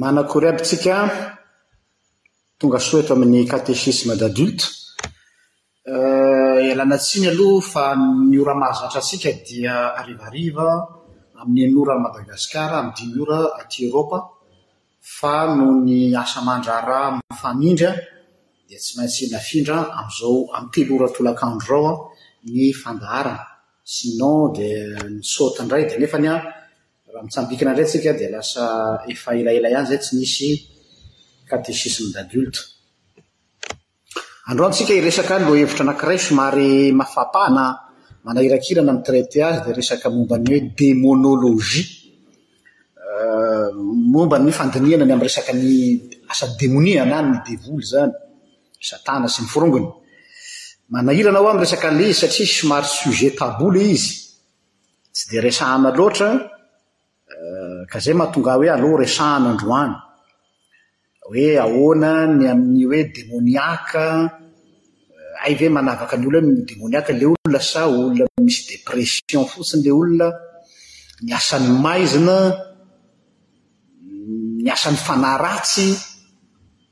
Manakory aby tsika tonga soa eto amin'ny catéchisme d'adulte. Ialana tsiny aloha fa ny ora mahazatra antsika dia harivariva amin'ny enina ora any Madagasikara, amin'ny dimy ora aty Eoropa, fa noho ny asa aman-draharaha mifamindry an, dia tsy maintsy nafindra amin'izao amin'ny telo ora tolakandro izao an ny fandaharana, sinon dia ni-saute indray, dia nefany an, Raha mitsambikina indray tsika dia lasa efa elaela ihany izay tsy nisy catéchisme d'adulte. Androany tsika hiresaka lohahevitra anankiray somary mafapana, manahirakirana mi-traiter azy dia resaka momba ny hoe démonologie, momba ny fandinihana ny amin'ny resaka ny asan'ny demonia na ny devoly izany, satana sy ny forongony. Manahirana hoa miresaka an'ilay izy satria somary sujet tabou ilay izy. Tsy dia resahana loatra, ka izay mahatonga ahy hoe aleo resahana androany. Hoe ahoana ny amin'ny hoe demoniaka, hay ve manavaka ny olona hoe demoniaka ilay olona sa olona misy dépression fotsiny ilay olona, ny asan'ny maizina, ny asan'ny fanahy ratsy.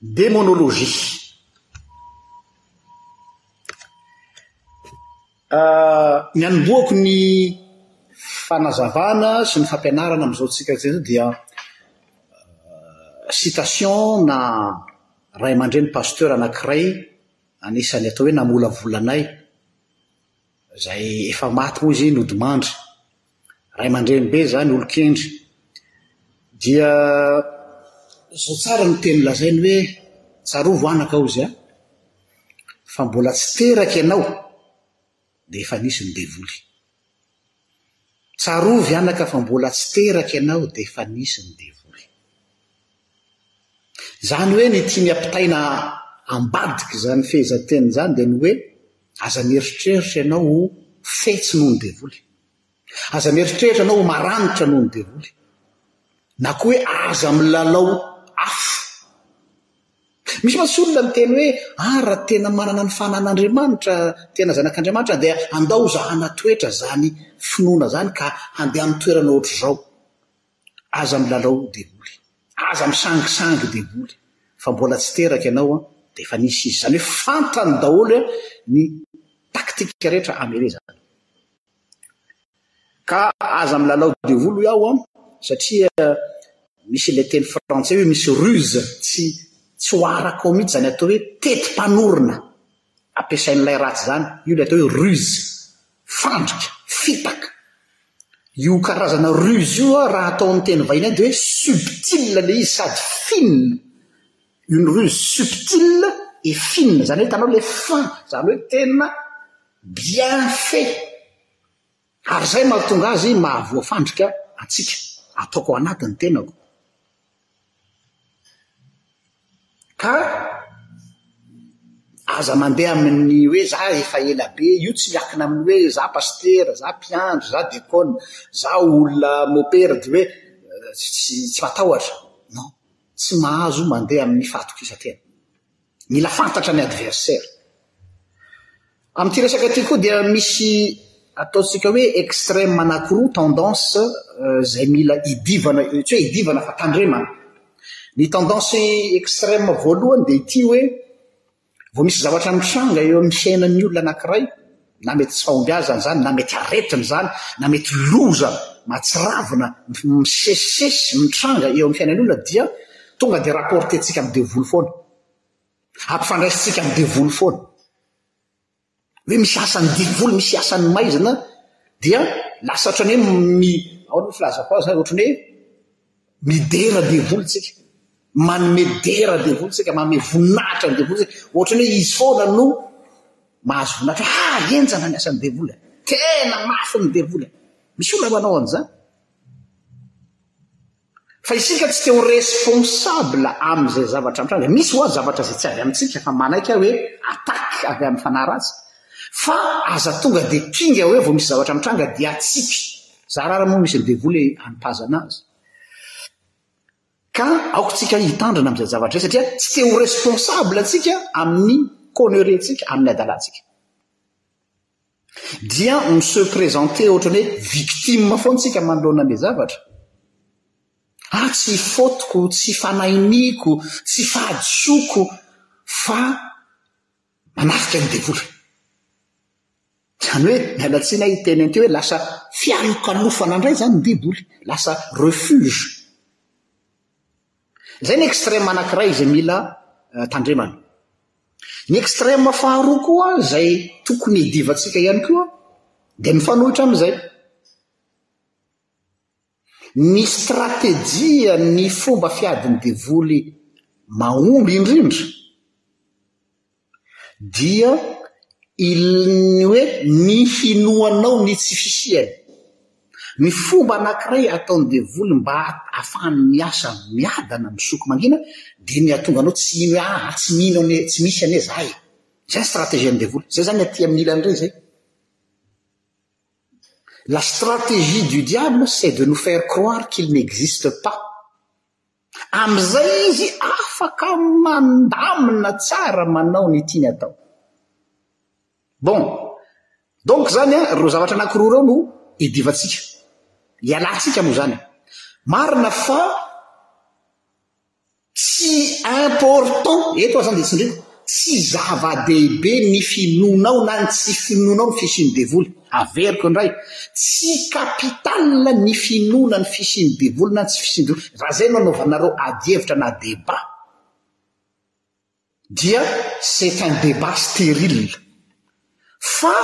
Démonologie. Ny anombohako ny fanazavana sy ny fampianarana amin'izao antsika izao dia citation na ray aman-dreny pasteur anankiray anisan'ny atao hoe namolavola anay, Izay efa maty moa izy nodimandry. Ray aman-dreny be izany olon-kendry. Dia izao tsara ny teny lazainy hoe tsarovy anaka hozy a, fa mbola tsy teraka ianao dia efa nisy ny devoly. Tsarovy anaka fa mbola tsy teraka ianao dia efa nisy ny devoly. Izany hoe ny tiany hampitaina ambadika izany fehezanteny izany dia ny hoe, aza mieritreritra ianao ho fetsy noho ny devoly, aza mieritreritra ianao ho maranitra noho ny devoly, na koa hoe aza milalao afo. Misy mantsy olona miteny hoe, ah raha tena manana ny fanan'Andriamanitra, tena zanak'Andriamanitra dia andao izaho hanatoetra izany finoana izany ka handeha amin'ny toerana ohatr'izao. Aza milalao devoly, aza misangisangy devoly fa mbola tsy teraka ianao dia efa nisy izy, izany hoe fantany daholo ny tactique rehetra amelezany. Ka aza milalao devoly hoy aho satria misy ilay teny frantsay hoe misy ruse tsy tsy ho araka ao mihitsy izany atao hoe teti-panorona ampiasain'ilay ratsy izany, io ilay atao hoe ruse, fandrika, fitaka. Io karazana ruse io raha atao amin'ny teny vahiny dia hoe subtil ilay izy sady fine, une ruse subtile et fine, izany hoe hitanao ilay fin, izany hoe tena bien fait. Ary izay mahatonga azy mahavoafandrika antsika, ataoko ao anaty ny tenako. Ka aza mandeha amin'ny hoe za efa ela be, io tsy miakina amin'ny hoe za pasitera, za mpiandry, za dekona, za olona mopera dia hoe tsy tsy matahotra. Non, tsy mahazo mandeha amin'ny fahatokisan-tena. Mila fantatra ny adversaire. Amin'ity resaka ity koa dia misy ataontsika hoe extreme anankiroa, tendance, izay mila idivana, tsy hoe idivana fa tandremana. Ny tendance extreme voalohany dia ity hoe vao misy zavatra mitranga eo amin'ny fiainan'ny olona anankiray na mety tsy fahombiazana izany, na mety aretina izany, na mety loza mahatsiravina misesisesy mitranga eo amin'ny fiainan'ny olona dia tonga dia rapporter-tsika amin'ny devoly foana. Ampifandraisintsika amin'ny devoly foana. Hoe misy asan'ny devoly, misy asan'ny maizina dia lasa ohatran'ny hoe mi- ahoana ny filazako azy, ohatran'ny hoe Midera devoly tsika, manome dera ny devoly tsika, manome voninahitra ny devoly tsika, ohatrany hoe izy foana no mahazo voninahitra, ha enjana ny asan'ny devoly, tena mafy ny devoly, misy olona manao an'izany. Fa isika tsy te ho responsable amin'izay zavatra mitranga, misy ho azy zavatra izay tsy avy amintsika fa manaiky aho hoe attaque avy amin'ny fanahy ratsy, fa aza tonga dia kinga hoe vao misy zavatra mitranga dia atsipy, Zara ary moa misy ny devoly hanipazana azy. Ka aokantsika hitandrina amin'izay zavatra izay satria tsy te ho responsable antsika amin'ny connerie antsika, amin'ny adalantsika. Dia mi-se présenter ohatran'ny hoe victime foana antsika manoloana ilay zavatra. Ah tsy fotiko, tsy fanahiniko, tsy fahadisoako fa Manafika ny devoly. Izany hoe miala tsiny aho hiteny an'ity hoe lasa fialokalofana indray izany ny devoly, lasa refuge. Izay ny extrême anankiray izay mila eh, tandremana. Ny extrême faharoa koa izay tokony hidivantsika ihany koa dia mifanohitra amin'izay. ny stratejia ny fomba fiadin'ny devoly mahomby indrindra dia iln'ny hoe ny hinoanao ny tsy fisiany ny fomba anankiray ataon'ny devoly mba afahany miasa miadana amin'ny soko mangina dia ny atonga anao tsy hino ah tsy mino ane tsy misy ane zahay zay strategian'ny devoly zay zany aty amin'ny ilany iray zay La stratégie du diable c'est de nous faire croire qu'il n'existe pas. Amin'izay izy afaka mandamina tsara manao ny tiany atao. Bon, donc zany an, ireo zavatra anankiroa ireo no idivantsika, ialatsika moa zany. Marina fa. Tsy important, eto aza dia tsindrio, tsy zava-dehibe ny finoanao na ny tsy finoanao ny fisian'ny devoly. Averiko indray, tsy capital ny finoana ny fisian'ny devoly na ny tsy fisian'ny devoly. Raha izay no anaovanareo adihevitra na débat, dia c'est un débat stérile. Fa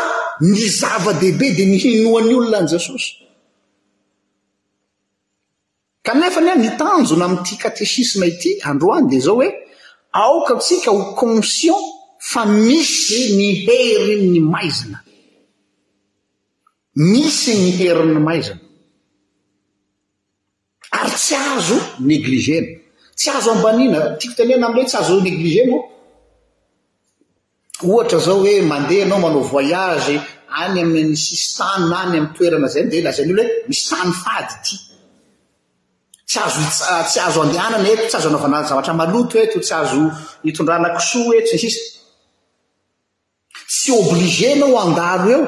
ny zava-dehibe dia ny hinoan'ny olona an'i Jesosy. Kanefa anie ny tanjona amin'ity katesisma ity androany dia izao hoe, aoka antsika ho conscient fa misy ny herin'ny maizina. Misy ny herin'ny maizina. Ary tsy azo negligena. Tsy azo ambaniana. Tiako tenenina amin'ireo tsy azo negligena. Ohatra zao hoe mandeha ianao manao voyage any amin'ny sisin-tany na any amin'ny toerana izay dia lazain'ny olona hoe misy tany fady ity. Tsy azo tsy azo andehanana eto, tsy azo anaovana zavatra maloto eto, tsy azo hitondrana kisoa eto sy ny sisa. Tsy obligé ianao handalo eo.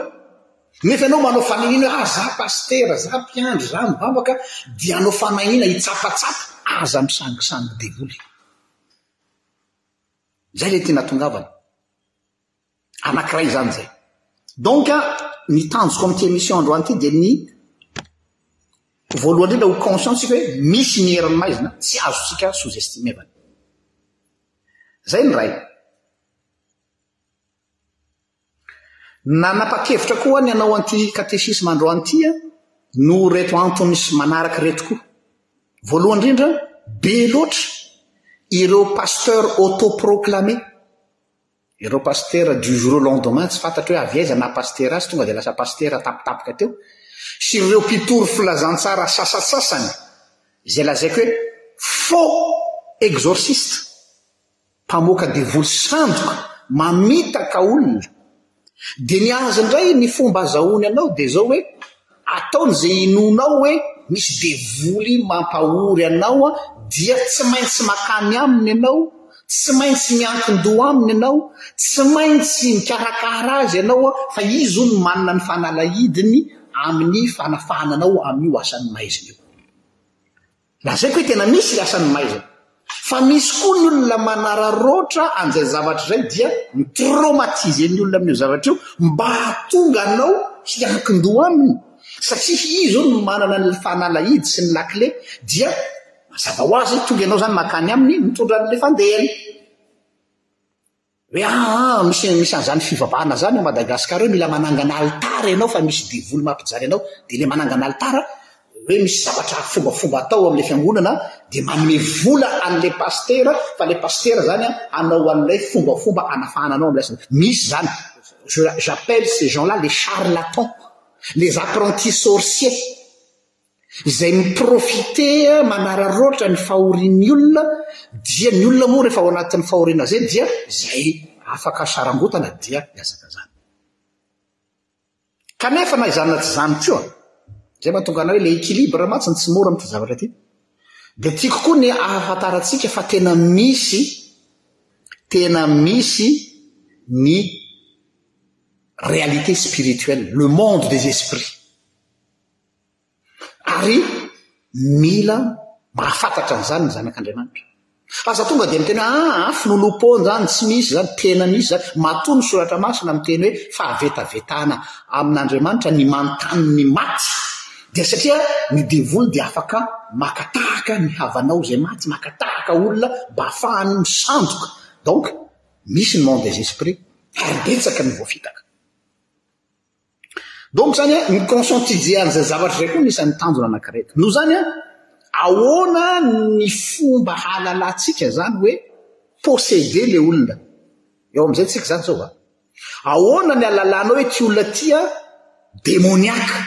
Nefa ianao manao faniniana hoe ah za pasitera, za mpiandry, za mivavaka dia hanao fanahiniana hitsapatsapa aza misangisangy devoly. Izay ilay tiana atongavana. Anankiray izany izay. Donc, ny tanjoko amin'ity émission androany ity dia ny voalohany indrindra ho conscient tsika hoe misy ny herin'ny maizina tsy azontsika sous-estimer-vana. Izay ny iray. Nanapa-kevitra koa aho ny hanao an'ity katesisma androany ity an, noho ireto antony sy manaraka ireto koa. Voalohany indrindra, be loatra ireo pasteurs autoproclamés, ireo pasitera du jour au lendemain tsy fantatro hoe avy aiza naha pasitera azy, tonga dia lasa pasitera tampotampoka teo, sy ireo mpitory filazantsara sasantsasany izay lazaiko hoe faux exorcistes. mpamoaka devoly sandoka mamitaka olona dia ny azy indray ny fomba azahoany anao dia izao hoe ataony izay hinoanao hoe misy devoly mampahory anao dia tsy maintsy makany aminy ianao tsy maintsy miankindoha aminy ianao tsy maintsy mikarakara azy ianao fa izy hono manana ny fanalahidiny amin'ny fanafahana anao amin'io asan'ny maizina io Lazaiko hoe tena misy ny asan'ny maizina. Fa misy koa ny olona manararaotra an'izay zavatra izay dia mi-traumatiser ny olona amin'io zavatra io mba hahatonga anao hiankin-doha aminy. Satria izy izao no manana ny fanalahidy sy ny lakile dia mazava ho azy tonga ianao izany mankany aminy mitondra an'ilay fandehany. Hoe aa misy misy an'zany fivavahana zany ao Madagascar hoe mila manangana alitara ianao fa misy devoly mampijaly anao de ilay manangana alitara hoe misy zavatra fombafomba atao amin'ilay fiangonana dia manome vola an'ilay pasitera fa ilay pasitera zany a hanao an'ilay fombafomba hanafahana anao amin'ilay asany misy zany je j'appelle ces gens là les charlatans les apprentis sorciers Izay mi-profiter manararaotra ny fahorian'ny olona dia ny olona moa rehefa ao anatin'ny fahoriana izay dia izay afaka sarangotana dia mihazakazaka. Kanefa na izany na tsy izany koa, izay mahatonga anay hoe ilay équilibre mantsy no tsy mora amin'ity zavatra ity, dia tiako koa ny ahafantarantsika fa tena misy, tena misy ny réalité spirituelle, le monde des esprits. Ary mila mahafantatra an'izany ny zanak'Andriamanitra. Aza tonga dia miteny hoe ah, ah finoloam-poana izany, tsy misy izany, tena misy izany. Matoa ny Soratra Masina miteny hoe fahavetavetana amin'Andriamanitra ny manontany ny maty, dia satria ny devoly dia afaka maka tahaka ny havanao izay maty, maka tahaka olona mba hahafahany misandoka. Donc, misy ny monde des esprits, ary betsaka ny voafitaka. Donc zany an, ny conscientiser an'izay zavatra izay koa anisan'ny tanjona anankiray. Noho izany an, ahoana ny fomba hahalalantsika izany hoe posséder ilay olona? Eo amin'izay tsika izany izao va? Ahoana ny halalanao hoe ity olona ity an, demoniaque?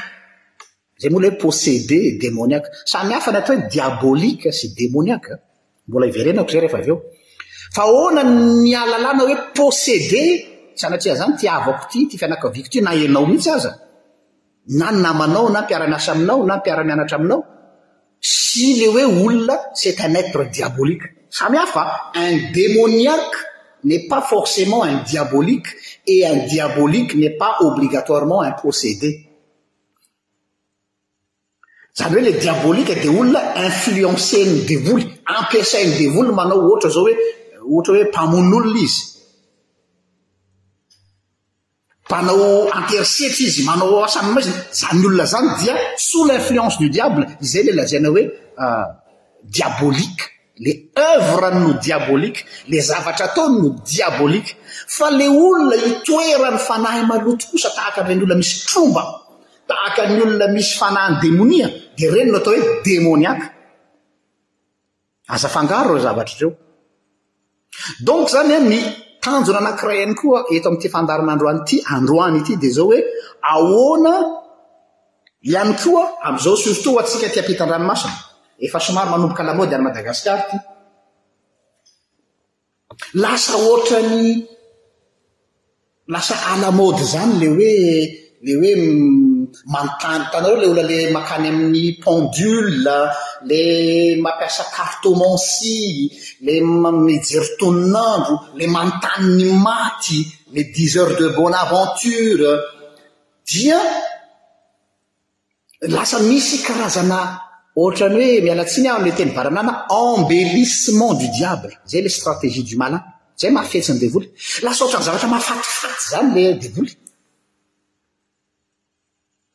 Zay moa ilay possédé, demoniaque. Samy hafa ny atao hoe diabolique sy demoniaque a. Mbola hiverenako izay rehefa avy eo. Fa ahoana ny ahalalana hoe possédé, sanatria izany ity havako ity, ity fianakaviako ity, na ianao mihitsy aza, na ny namanao, na mpiara-miasa aminao, na mpiara-mianatra aminao, sy ilay hoe olona c'est un être diabolique. Samy hafa a. Un démoniaque n'est pas forcément un diabolique et un diabolique n'est pas obligatoirement un possédé. Izany hoe ilay diabolika dia olona influencer-n'ny devoly, ampiasain'ny devoly manao ohatra izao hoe ohatra hoe mpamono olona izy, mpanao an-terisetra izy, manao asa ny maizina, izany olona izany dia sous l'influence du diable, izay ilay lazaina hoe diabolique. Le œuvre-ny no diabolique, le zavatra ataony no diabolique, fa le olona itoeran'ny fanahy maloto kosa tahaka an'ireny olona misy tromba, tahaka ny olona misy fanahin'ny demonia dia ireny no atao hoe demoniaque. Aza afangaro ireo zavatra ireo. Donc izany hoe ny tanjona anankiray ihany koa eto amin'ity fandaharana androany ity androany ity dia izao hoe ahoana ihany koa amin'izao surtout ho antsika aty am-pitan-dranomasina efa somary manomboka lamaody any Madagasikara ity lasa ohatran'ny Lasa à la mode zany le hoe le hoe manontany hitanareo le olona le makany amin'ny pendule le mampiasa cartomancie le mijery tonin'andro le manontany ny maty le dix heures de bonne aventure dia Lasa misy karazana ohatrany hoe, miala tsiny aho amin'ilay teny baranana, embellissement du diable, izay ilay stratégie du malin, izay mahafetsy ny devoly. Lasa ohatrany zavatra mahafatifaty izany ilay devoly.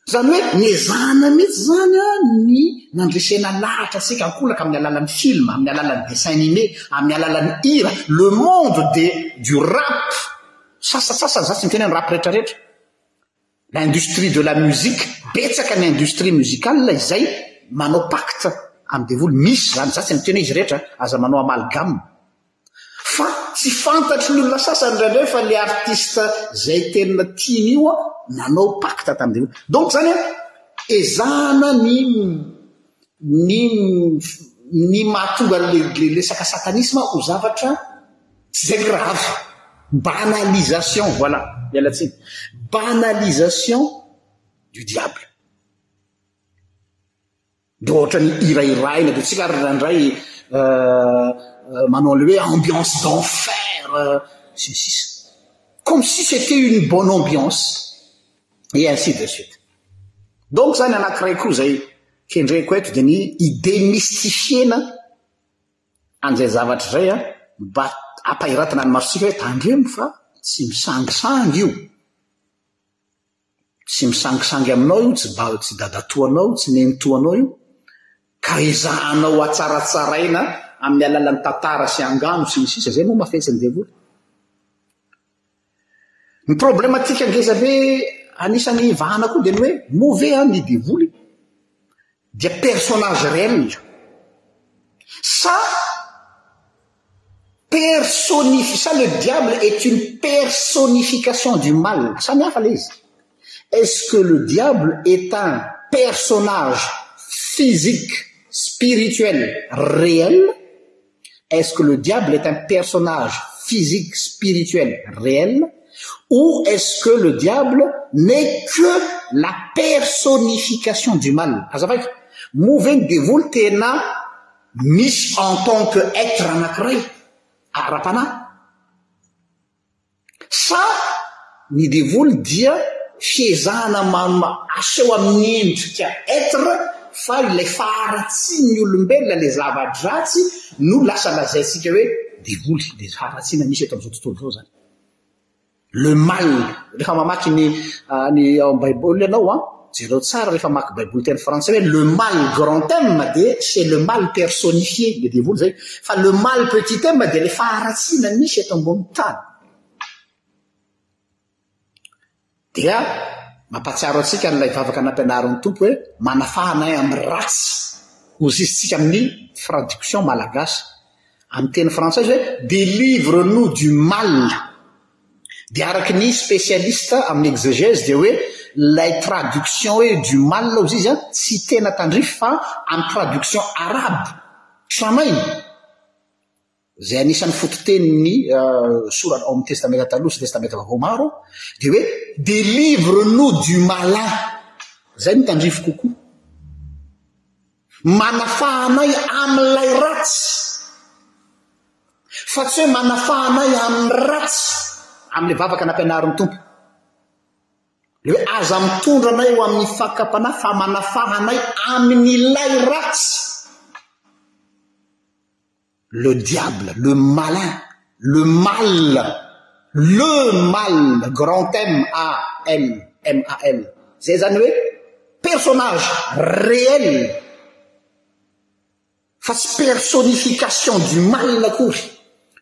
Izany hoe nezahana mihitsy izany ny nandresena lahatra antsika ankolaka amin'ny alalan'ny film, amin'ny alalan'ny dessin animé, amin'ny alalan'ny hira, le monde de du rap, sasantsasany, za tsy miteny hoe ny rap rehetrarehetra, L'industrie de la musique, betsaka ny industrie musicale izay manao pacte amin'ny devoly, misy izany, za tsy miteny hoe izy rehetra, aza manao amalgame, fa tsy fantatry ny olona sasany indraindray fa le artiste zay tena tiany io an, nanao pacte tamin'ny devoly, donc zany an, ezahana ny. ny ny mahatonga an'ilay resaka satanisma ho zavatra tsy izay grave. Banalisation, voilà, miala tsiny. Banalisation du diable. Dia ohatran'ny hira irahina, dia tsika ary indray manao an'ilay hoe ambiance d'enfer, sy ny sisa. Comme si c'était une bonne ambiance. Et ainsi de suite. Donc zany anankiray koa izay kendreko eto dia ny hi-démystifier-na an'izay zavatra izay an, mba hampahiratana ny masontsika hoe tandremo fa tsy misangisangy io, tsy misangisangy aminao io, tsy ba, tsy dadatoa anao, tsy nenitoa anao io, ka ezahanao hatsaratsaraina amin'ny alalan'ny tantara sy angano sy ny sisa, izay moa mafetsin'ny devoly. Ny problème antsika ngeza ve anisany ivahana koa dia ny hoe moa ve any ny devoly dia personnage réel sa personnif- sa le diable est une personnification du mal samy hafa le izy est ce que le diable est un personnage physique spirituel réel est-ce que le diable est un personage physique spirituel réel ou est-ce que le diable n'est que la personification du mal azavaky ah, movegny devoly tena misy en tant que être anakiray arapanay ah, Sa ny devoly dia fiezahana manoma aseho amin'ny endrika être fa ilay faharatsian'ny olombelona, ilay zava-dratsy no lasa lazaintsika hoe devoly, dia faharatsiana misy eto amin'izao tontolo izao izany. Le mal, rehefa mamaky ny ao amin'ny baiboly ianao an, Jereo tsara rehefa hamaky baiboly teny frantsay hoe le mal grand M dia c'est le mal personnifié, le devoly zay, fa le mal petit M dia le faharatsiana misy eto ambony tany. Dia mampatsiaro antsika an'ilay vavaka nampianarin'ny Tompo hoe manafahana ahy amin'ny ratsy. Hozizitsika amin'ny traduction malagasy. Amin'ny teny frantsay hoe délivre-nous du mal. Dia araka ny spécialiste amin'ny exégèse dia hoe ilay traduction hoe du mal hozy izy an, tsy tena tandrify fa amin'ny traduction arabe tranainy izay anisan'ny fototenin'ny soratra ao amin'ny Testamenta Taloha sy Testamenta Vaovao maro dia hoe délivre-nous du malin, izay no tandrify kokoa. Manafaha anay amin'ilay ratsy, fa tsy hoe manafaha anay amin'ny ratsy, amin'ilay vavaka nampianarin'ny Tompo. Ilay hoe aza mitondra anay ho amin'ny fakam-panahy, fa manafaha anay amin'ilay ratsy. le diable le malin le mal le mal grand m almal eane personnage réel face personnification du mal cour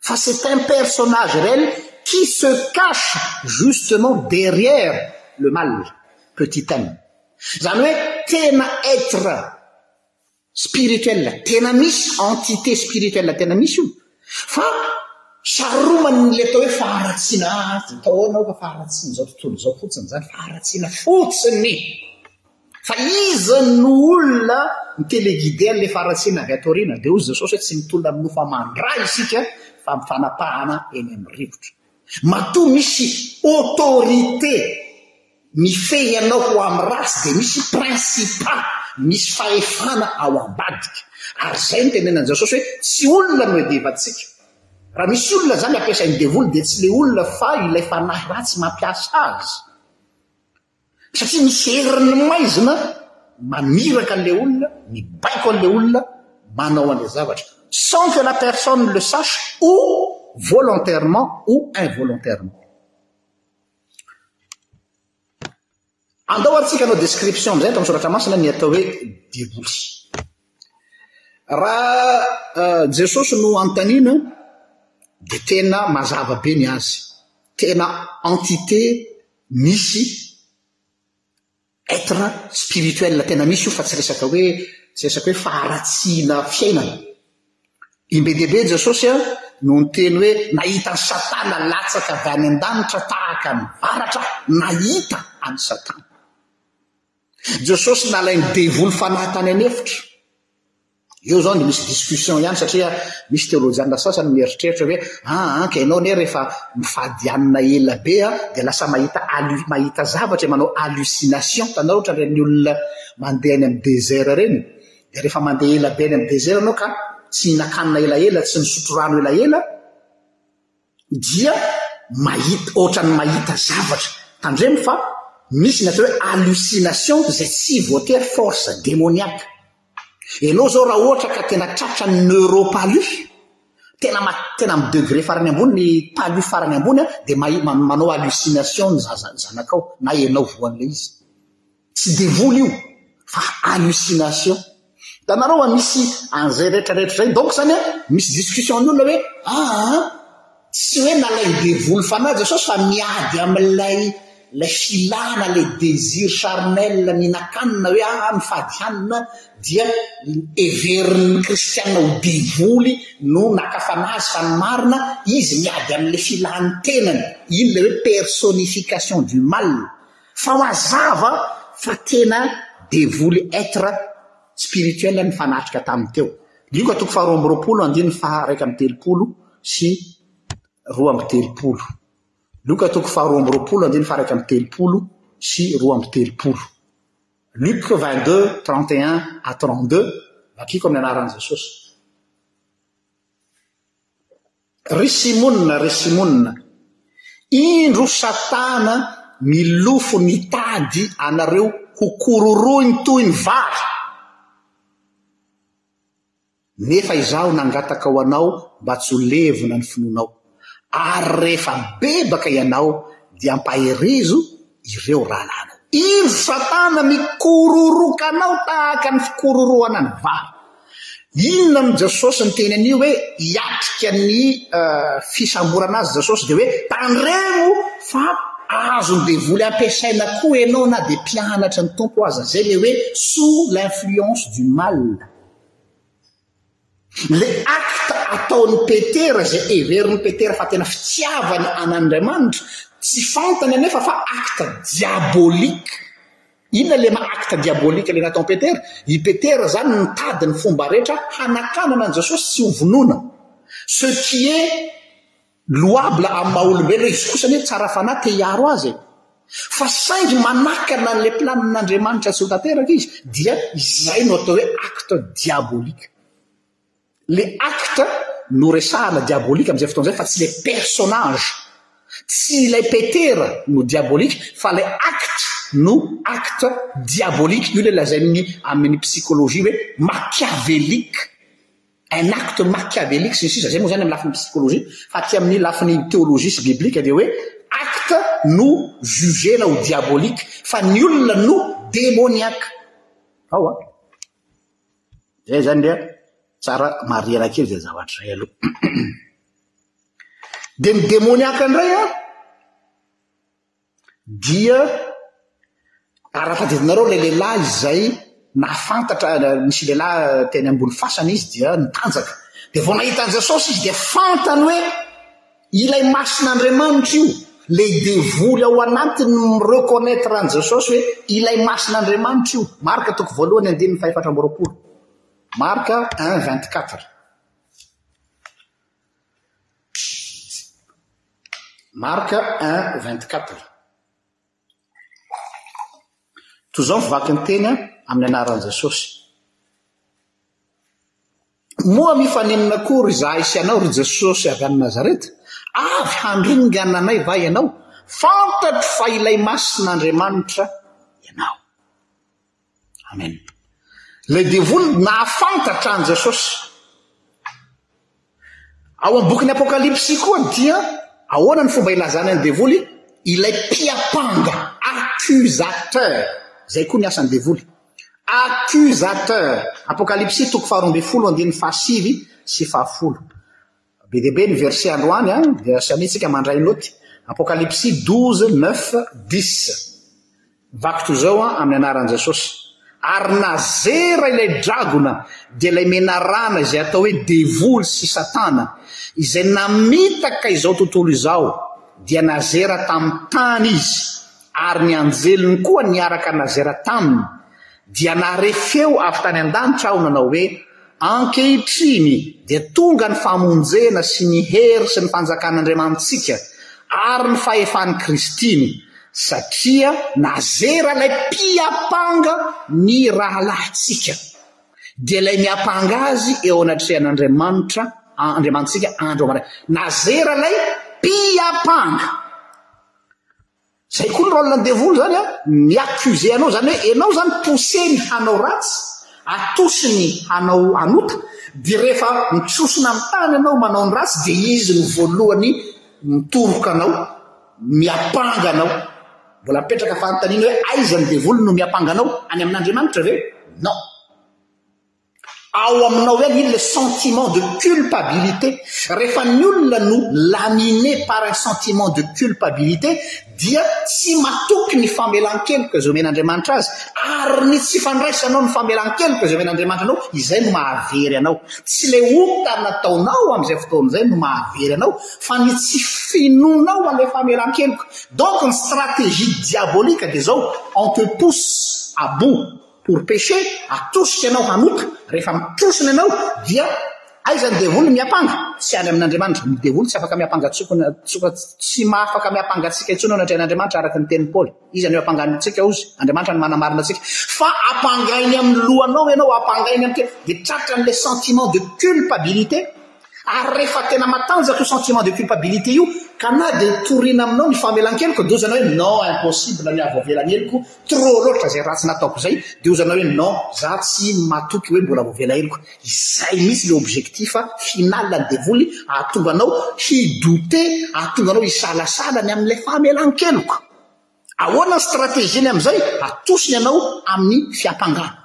facet un personnage réel qui se cache justement derrière le mal petitm ane ten être spirituel tena misy entité spirituel tena misy io fa saromany le atao hoe faharatsiana azy atao ahoana aoka faharatsiana izao tontolo izao fotsiny izany faharatsiana fotsiny fa iza no olona ny téléguidé an'ilay faharatsiana avy ato aoriana dia hoy Jesosy hoe tsy mitolona amin'ny nofo aman-dra isika fa amin'ny fanapahana eny amin'ny rivotra matoa misy autorité Mifehy ianao ho amin'ny ratsy dia misy principal, misy fahefana ao ambadika. Ary izay no tenenin'i Jesosy hoe tsy olona no edivantsika. Raha misy olona izany ampiasain'ny devoly dia tsy ilay olona fa ilay fanahy ratsy mampiasa azy. Satria misy herin'ny maizina maniraka an'ilay olona, mibaiko an'ilay olona, manao an'ilay zavatra. Sans que la personne le sache ou volontairement ou involontairement. Andao ary tsika hanao description amizay eto am soratra masina ny atao hoe devoly. Raha Jesosy no antanina de tena mazava be ny azy, tena entité misy Être spirituel tena misy io fa tsy resaka hoe tsy resaka hoe faharatsiana fiainana. I mbe dia be Jesosy a no niteny hoe nahita an'i Satana latsaka avy any an-danitra tahaka ny varatra aho, nahita an'i Satana. Jesosy nalain'ny devoly fanahy tany an'efitra. Eo zao no misy discussion ihany satria misy teolojianina sasany mieritreritra hoe aa ka ianao anie rehefa mifadianina ela be a dia lasa mahita mahita zavatra e, manao hallucination, hitanao ohatran'ireny olona mandeha any amin'ny désert ireny dia rehefa mandeha ela be any amin'ny désert ianao ka tsy mihinan-kanina elaela, tsy misotro rano elaela, dia mahita ohatran'ny mahita zavatra, tandremo fa misy ny atao hoe hallucination izay tsy voatery force démoniaque, ianao izao raha ohatra ka tena tratra ny neuro palu, tena ma tena amin'ny degré farany ambony ny palu farany ambony an dia mahi manao hallucination ny zaza ny zanakao na ianao voan'ilay izy. Tsy devoly io fa hallucination. Hitanareo wa misy an'izay rehetra rehetra izay donc zany a misy discussion ny olona hoe aa tsy hoe nalain'ny devoly fanahy Jesosy fa miady amin'ilay ilay filana ilay désir charnel mihinan-kanina hoe aa mifady hanina dia heverin'ny kristiana ho devoly no naka fanahy azy fa ny marina izy miady amin'ilay filan'ny tenany iny ilay hoe personnification du mal Fa mazava fa tena devoly être spirituel nifanatrika taminy teo. Lioka toko faharoa amby roapolo andininy faha-iraika amby telopolo sy roa amby telopolo. Lioka toko faharoa amby roapolo andininy faha-iraika amby telopolo sy roa amby telopolo. Luc 22, 31 à 32, vakiko amin'ny anaran'i Jesosy. Ry Simona, ry Simona, indro Satana milofo nitady anareo ho kororoiny toy ny vary, nefa izaho nangataka ho anao mba tsy ho levona ny finoanao, ary rehefa bebaka ianao dia ampahirizo ireo rahalahinao. I ry Satana mikororoka anao tahaka ny fikororohana ny vary. Inona no Jesosy niteny an'io hoe hiatrika ny fisamborana azy Jesosy dia hoe tandremo fa azon'ny devoly ampiasaina koa ianao na dia mpianatry ny Tompo aza. Izay ilay hoe sous l'influence du mal. Ilay acte ataon'i Petera, izay heverin'i Petera fa tena fitiavana an'Andriamanitra, tsy fantany anefa fa acte diabolique. Inona ilay maha acte diabolique ilay nataon'i Petera? I Petera izany nitady ny fomba rehetra hanakanana an'i Jesosy tsy hovonoina. Ce qui est Louable amin'ny maha olombelona izy kosa anie tsara fanahy te hiaro azy e! Fa saingy manakana an'ilay planin'Andriamanitra tsy ho tanteraka izy dia izay no atao hoe acte diabolique. Le acte no resahana diabolique amin'izay fotoana izay fa tsy le personnage. Tsy ilay Petera no diabolique fa ilay acte no acte diabolique. Io ilay lazain'ny amin'ny psychologie hoe machiavélique. un acte machiavélique sy ny sisa zay moa zany amin'ny lafiny psychologie fa aty amin'ny lafiny théologie sy biblique dia hoe acte no jugena ho diabolique fa ny olona no démoniaque ao a zay zany dia tsara marihana kely zay zavatra zay aloha dia ny démoniaque indray a dia ara-tadiavinareo ilay lehilahy izay nahafantatra nisy lehilahy teny ambony fasana izy dia nitanjaka dia vao nahita an'i jesosy izy dia fantany hoe ilay masin'andriamanitra io lay devoly ao anatiny mireconnaitre an'i jesosy hoe ilay masin'andriamanitra io marka toko voalohany andininy fahefatra amby roapolo marka un vingt quatre Marc un vingt quatre. Toy izao ny vakinteny amin'ny anaran'i Jesosy. Moa mifaninona koa ry izahay sy ianao ry Jesosy avy any Nazareta? Avy handringana anay va ianao? Fantatro fa ilay Masin'Andriamanitra ianao. Amen. Ilay devoly nahafantatra an'i Jesosy. Ao amin'ny bokin'ny Apokalypsy koa dia ahoana ny fomba ilazana ny devoly? Ilay mpiampanga, accusateur. Izay koa ny asan'ny devoly. Accusateur. Apokalypsy toko faharoa ambin'ny folo andininy fahasivy sy fahafolo. Be dia be ny verset androany an, dia samiantsika mandray note. Apokalipsy douze neuf dix. Vaky toy izao an, amin'ny anaran'i Jesosy. Ary nazera ilay dragona, dia ilay menarana izay atao hoe devoly sy satana, izay namitaka izao tontolo izao, dia nazera tamin'ny tany izy, Ary ny anjeliny koa niaraka nazera taminy, dia nahare feo avy tany an-danitra aho nanao hoe, Ankehitriny dia tonga ny famonjena sy ny hery sy ny fanjakan'Andriamanitsika ary ny fahefan'i Kristy ny, satria nazera ilay mpiampanga ny rahalahintsika, dia ilay miampanga azy eo anatrehan'Andriamanitra, Andriamanitsika andro aman-drahiny. Nazera ilay mpiampanga. Zay koa ny rôle ny devoly zany a, mi accuser anao zany hoe enao zany pousser-ny hanao ratsy, atosiny hanao hanota, dia rehefa mitsosona amin'ny tany anao manao ny ratsy dia izy no voalohany mitoroka anao, miampanga anao. Mbola mipetraka fanontaniana hoe aiza ny devoly no miampanga anao, any amin'Andriamanitra ve? Non. ao aminao ihany iny le sentiment de culpabilité rehefa ny olona no laminé par un sentiment de culpabilité dia tsy matoky ny famelan-keloka izay omen'Andriamanitra azy ary ny tsy fandraisanao ny famelan-keloka izay omen'Andriamanitra anao izay no mahavery anao tsy le ota nataonao amin'izay fotoana izay no mahavery anao fa ny tsy finoanao an'ilay famelan-keloka donc ny stratégie diabolique dia izao on te pousse à bout Pour pecher, atosika ianao hanota, rehefa mitrosona ianao dia aiza ny devoly miapanga? Tsy any amin'Andriamanitra, ny devoly tsy afaka miapanga antsika, tsy afaka miapanga antsika intsony ao anatrehan'Andriamanitra araka ny tenin'i Paoly. Iza no hiampanga antsika hozy? Andriamanitra no manamarina antsika fa ampangainy amin'ny lohanao ianao, ampangainy amin'ity, dia tratran'ilay sentiment de culpabilité, Ary rehefa tena matanjaka io sentiment de culpabilité io ka na dia hitoriana aminao ny famelan-keloka dia ozanao hoe non impossible ny avo avela ny heloko, trop loatra izay ratsy nataoko izay, dia ozanao hoe non za tsy matoky hoe mbola voavela heloko. Izay mihitsy ilay objectif final ny devoly ahatonga anao hi douter, ahatonga anao hisalasala ny amin'ilay famelan-keloka. Ahoana ny strategieny amin'izay? Atosiny anao amin'ny fiampangana.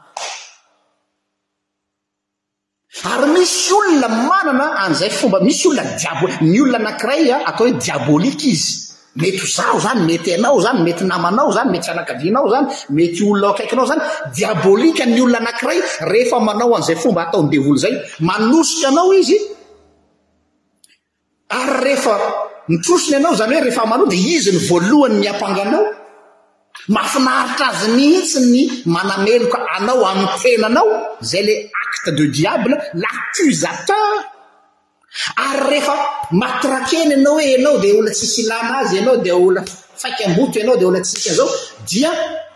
Ary misy olona manana an'izay fomba, misy olona diabo, ny olona anankiray a, atao hoe diabolique izy, mety ho zaho zany, mety ianao zany, mety namanao zany, mety fianakavianao zany, mety olona ao akaikinao zany, diabolique ny olona anankiray rehefa manao an'izay fomba ataon'ny devoly izay, manosika anao izy, Ary rehefa mitrosa ny anao, izany hoe rehefa amanao, dia izy no voalohany miampanga anao. Mahafinaritra azy mihitsy ny manameloka anao amin'ny tenanao, izay ilay acte de diable, l'accusateur. Ary rehefa matraquer ny anao hoe ianao dia olona tsisy ilana azy, ianao dia olona faikam-boto, ianao dia olona tsisy an'izao, dia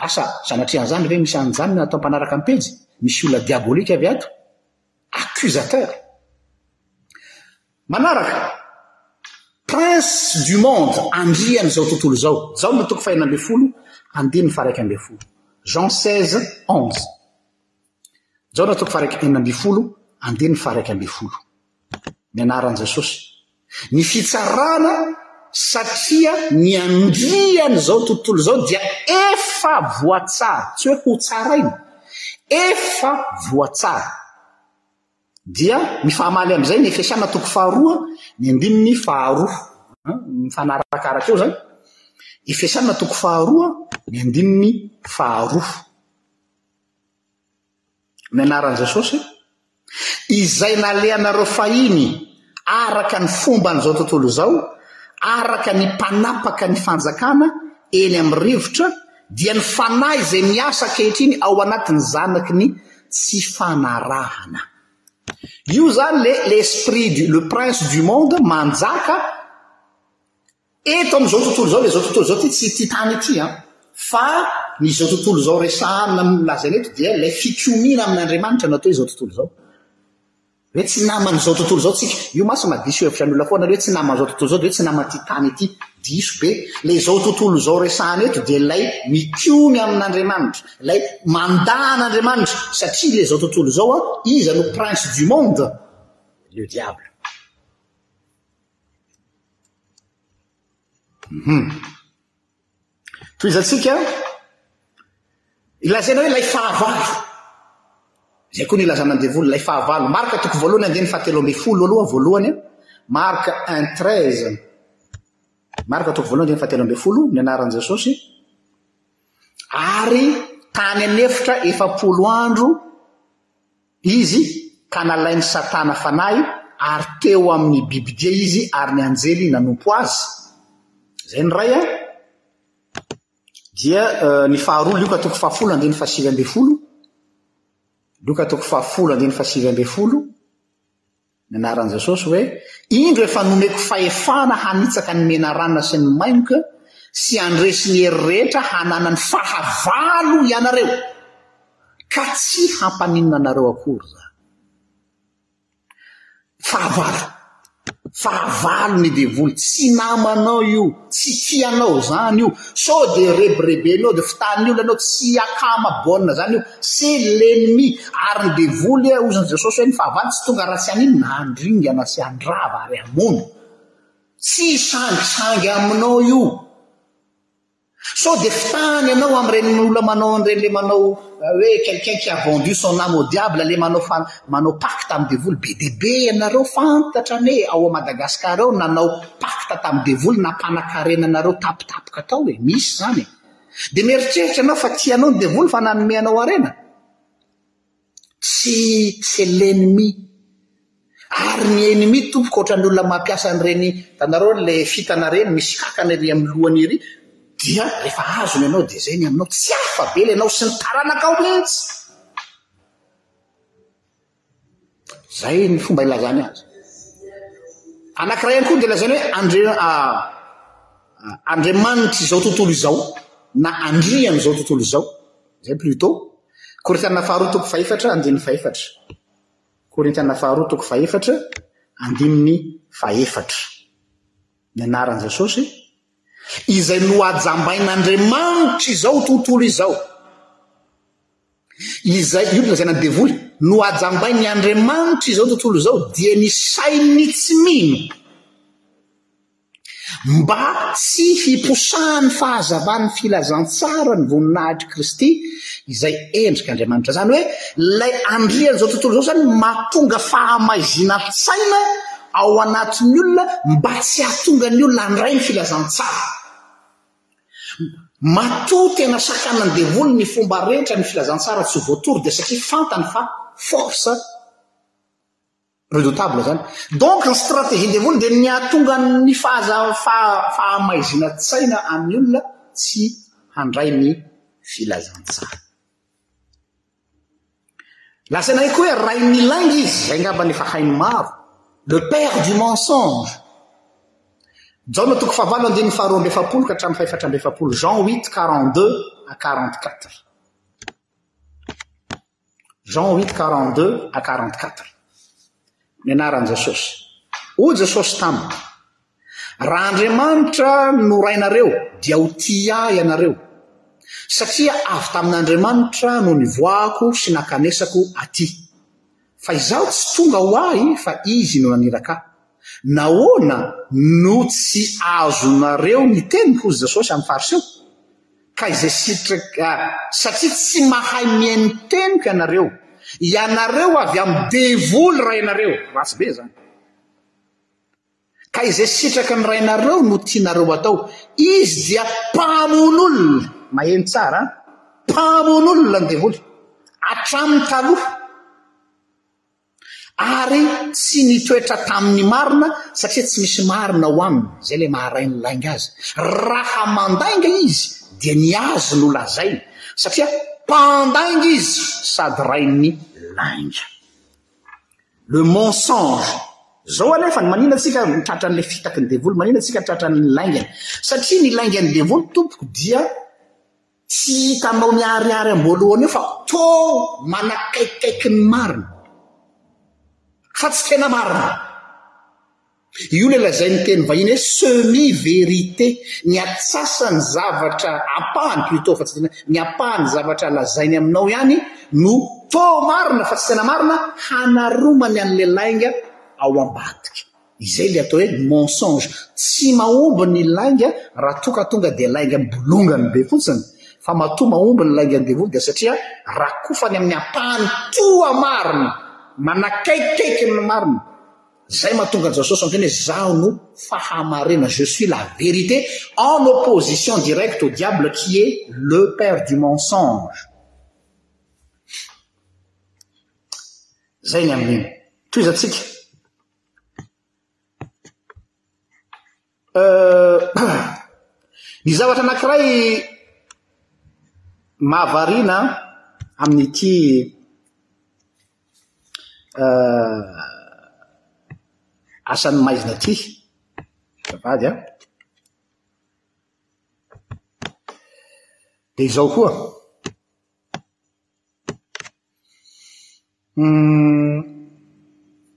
Asa sanatria an'izany ve misy an'izany na atao mpanaraka ny pejy? Misy olona diabolika avy ato. Accusateur. Manaraka, Prince du monde andrian'izao tontolo izao. Jaona toko fahenina ambin'ny folo, andininy faha iraika ambin'ny folo. Jean seize, onze. Jaona toko faha-iraika enina ambin'ny folo andininy faha-iraika ambin'ny folo. Ny anaran'i Jesosy. Ny fitsarana satria ny andrian'izao tontolo izao dia efa voatsara, tsy hoe ho tsaraina, efa voatsara. Dia mifamaly amin'izay ny Efesiana toko faharoa, ny andininy faharoa. Mifanarakaraka eo izany. Efesiana toko faharoa, ny andininy faharoa. Ny anaran'i Jesosy, izay nalehanareo fahiny araka ny fomban'izao tontolo izao, araka ny mpanapaka ny fanjakana eny amin'ny rivotra, dia ny fanahy izay miasa ankehitriny ao anatin'ny zanaky ny tsy fanarahana. Io izany ilay l'esprit du le prince du monde manjaka Eto amin'izao tontolo izao, dia izao tontolo izao ity tsy ity tany ity an, fa ny izao tontolo izao resahana no lazaina eto dia ilay fikomiana amin'Andriamanitra no atao hoe izao tontolo izao. Hoe tsy naman'izao tontolo izao tsika. Io mantsy mba diso hevitry ny olona foana, ilay hoe tsy naman'izao tontolo izao dia hoe tsy naman'ity tany ity. Diso be. Ilay izao tontolo izao resahana eto dia ilay mikomy amin'Andriamanitra, ilay mandà an'Andriamanitra, satria ilay izao tontolo izao an, iza no prince du monde? Le diable. Tohizantsika, ilazaina hoe ilay fahavalo, izay koa no ilazana ny devoly, ilay fahavalo. Marka toko voalohany andininy fahatelo ambin'ny folo aloha voalohany, Marka un treize, Marka toko voalohany andininy fahatelo ambin'ny folo, ny anaran'i Jesosy, ary tany an'efitra efapolo andro Izy, ka nalain'i Satana fanahy ary teo amin'ny bibidia izy ary ny anjely nanompo azy. Izay ny iray an. Dia ny faharoa, Lioka toko fahafolo andininy fahasivy ambin'ny folo, Lioka toko fahafolo andininy fahasivy ambin'ny folo, Ny anaran'i Jesosy hoe, Indro efa nomeko fahefana hanitsaka ny menarana sy ny maimka, sy handresy ny hery rehetra hananany fahavalo ianareo, ka tsy hampaninona anareo akory za. Fahavalo. Fahavalo ny devoly. Tsy namanao io, tsy tianao zany io. Sao dia rebirebenao, dia fitahin'ny olona anao, tsy akama baolina zany io. C'est l'ennemi ary ny devoly a ozin'i Jesosy hoe ny fahavalo tsy tonga raha tsy haninona? handringana sy handrava ary hamono. Tsy hisangisangy aminao io. Sao dia fitahany ianao amin'ireny olona manao an'ireny le manao eh, hoe quelqu'un qui a vendu son âme au diable le manao fa manao pacte amin'ny devoly be dia be ianareo fantatra anie ao Madagascar ao nanao pacte tamin'ny devoly nampanankarena anareo tapitapoka tao e, misy izany e. Dia mieritreritra ianao fa tsy ianao ny devoly fa nanome anao harena? Tsy c'est l'ennemi. Ary ny ennemi tompoko ohatran'ny olona mampiasa an'ireny hitanareo ilay fitana ireny misy kakana ery amin'ny lohany ery dia rehefa azony ianao dia izay ny aminao tsy afa-bela ianao sy ny taranakao mihitsy. Zay ny fomba ilazany azy. Anankiray ihany koa dia lazainy hoe andre andriamanitry izao tontolo izao na andrian' izao tontolo izao. Zay Pluto. Korintiana faharoa toko fahefatra andininy fahefatra. Korintiana faharoa toko fahefatra andininy fahefatra. Ny anaran'i Jesosy izay nohajambain'Andriamanitra izao tontolo izao. Izay olona izay nandevoly no hajambain'ny andriamanitry izao tontolo izao dia ny sain'ny tsy mino, mba tsy hiposahan'ny fahazavan'ny filazantsaran'ny voninahitr'i Kristy izay endrik'Andriamanitra. Izany hoe ilay andrian'izao tontolo izao izany mahatonga fahamaizinan-tsaina ao anatin'ny olona mba tsy hahatonga ny olona handray ny filazantsara. Matoa tena sakanan'ny devoly ny fomba rehetra ny filazantsara tsy voatory dia satria fantany fa force redoutable zany. Donc ny stratégie devoly dia ny hahatonga ny fahaza fahamaizinan tsaina an'ny olona tsy handray ny filazantsara. Lazaina ihany koa hoe rain'ny lainga izy, izay angamba no efa hain'ny maro, le père du mensonge. Jaona toko fahavalo andininy faharoa amby efapolo ka hatramin'ny fahefatra amby efapolo, Jean huit quarante deux à quarante quatre. Jean huit quarante deux à quarante quatre. Ny anaran'i Jesosy. Hoy Jesosy taminy, Raha Andriamanitra no Rainareo, dia ho tia Ahy ianareo, satria avy tamin'Andriamanitra no nivoahako sy nankanesako atỳ. Fa Izaho tsy tonga ho Ahy, fa Izy no naniraka Ahy. Nahoana no tsy azonareo niteny, hoy Jesosy amin'ny Fariseo, ka izay sitraka, satria tsy mahay mihaino teniko ianareo? Ianareo avy amin'ny devoly rainareo. Ratsy be izany. Ka izay sitraky ny rainareo no tianareo atao. Izy dia mpamono olona. Maheno tsara an! Mpamono olona ny devoly, hatramin'ny taloha. Ary tsy nitoetra tamin'ny marina satria tsy misy marina ao aminy. Izay ilay maharain'ny lainga azy. Raha mandainga izy dia ny azy no lazainy satria mpandainga izy sady rain'ny lainga. Le mensonge. Zao anefa, manina tsika tratran'ilay fitaky ny devoly, manina tsika tratran'ny laingany. Satria ny laingan'ny devoly tompoko dia tsy hitanao miharihary amboalohany eo fa to manakaikikaiky ny marina. Fa tsy tena marina. Io ilay lazain'ny teny vahiny hoe semi vérité, ny atsasany zavatra ampahany, plutôt fa tsy tena, ny ampahany zavatra lazainy aminao ihany no toa marina fa tsy tena marina hanaromany an'ilay lainga ao ambadika. Izay ilay atao hoe mensonge. Tsy mahomby ny lainga raha toa ka tonga dia laingan'ny bolongany be fotsiny fa matoa mahomby ny laingan'ny devoly dia satria rakofany amin'ny ampahany toa marina, manakaikikaiky ny marina. Zay mahatonga Jasosy miteny hoe zaho no fahamarena, je suis la vérité, en opposition directe au diable qui est le père du mensonge. Zay ny amin'iny. Tohizantsika. Ny zavatra anankiray mahavariana amin'ity asan'ny maizina ity, azafady an, dia izao koa.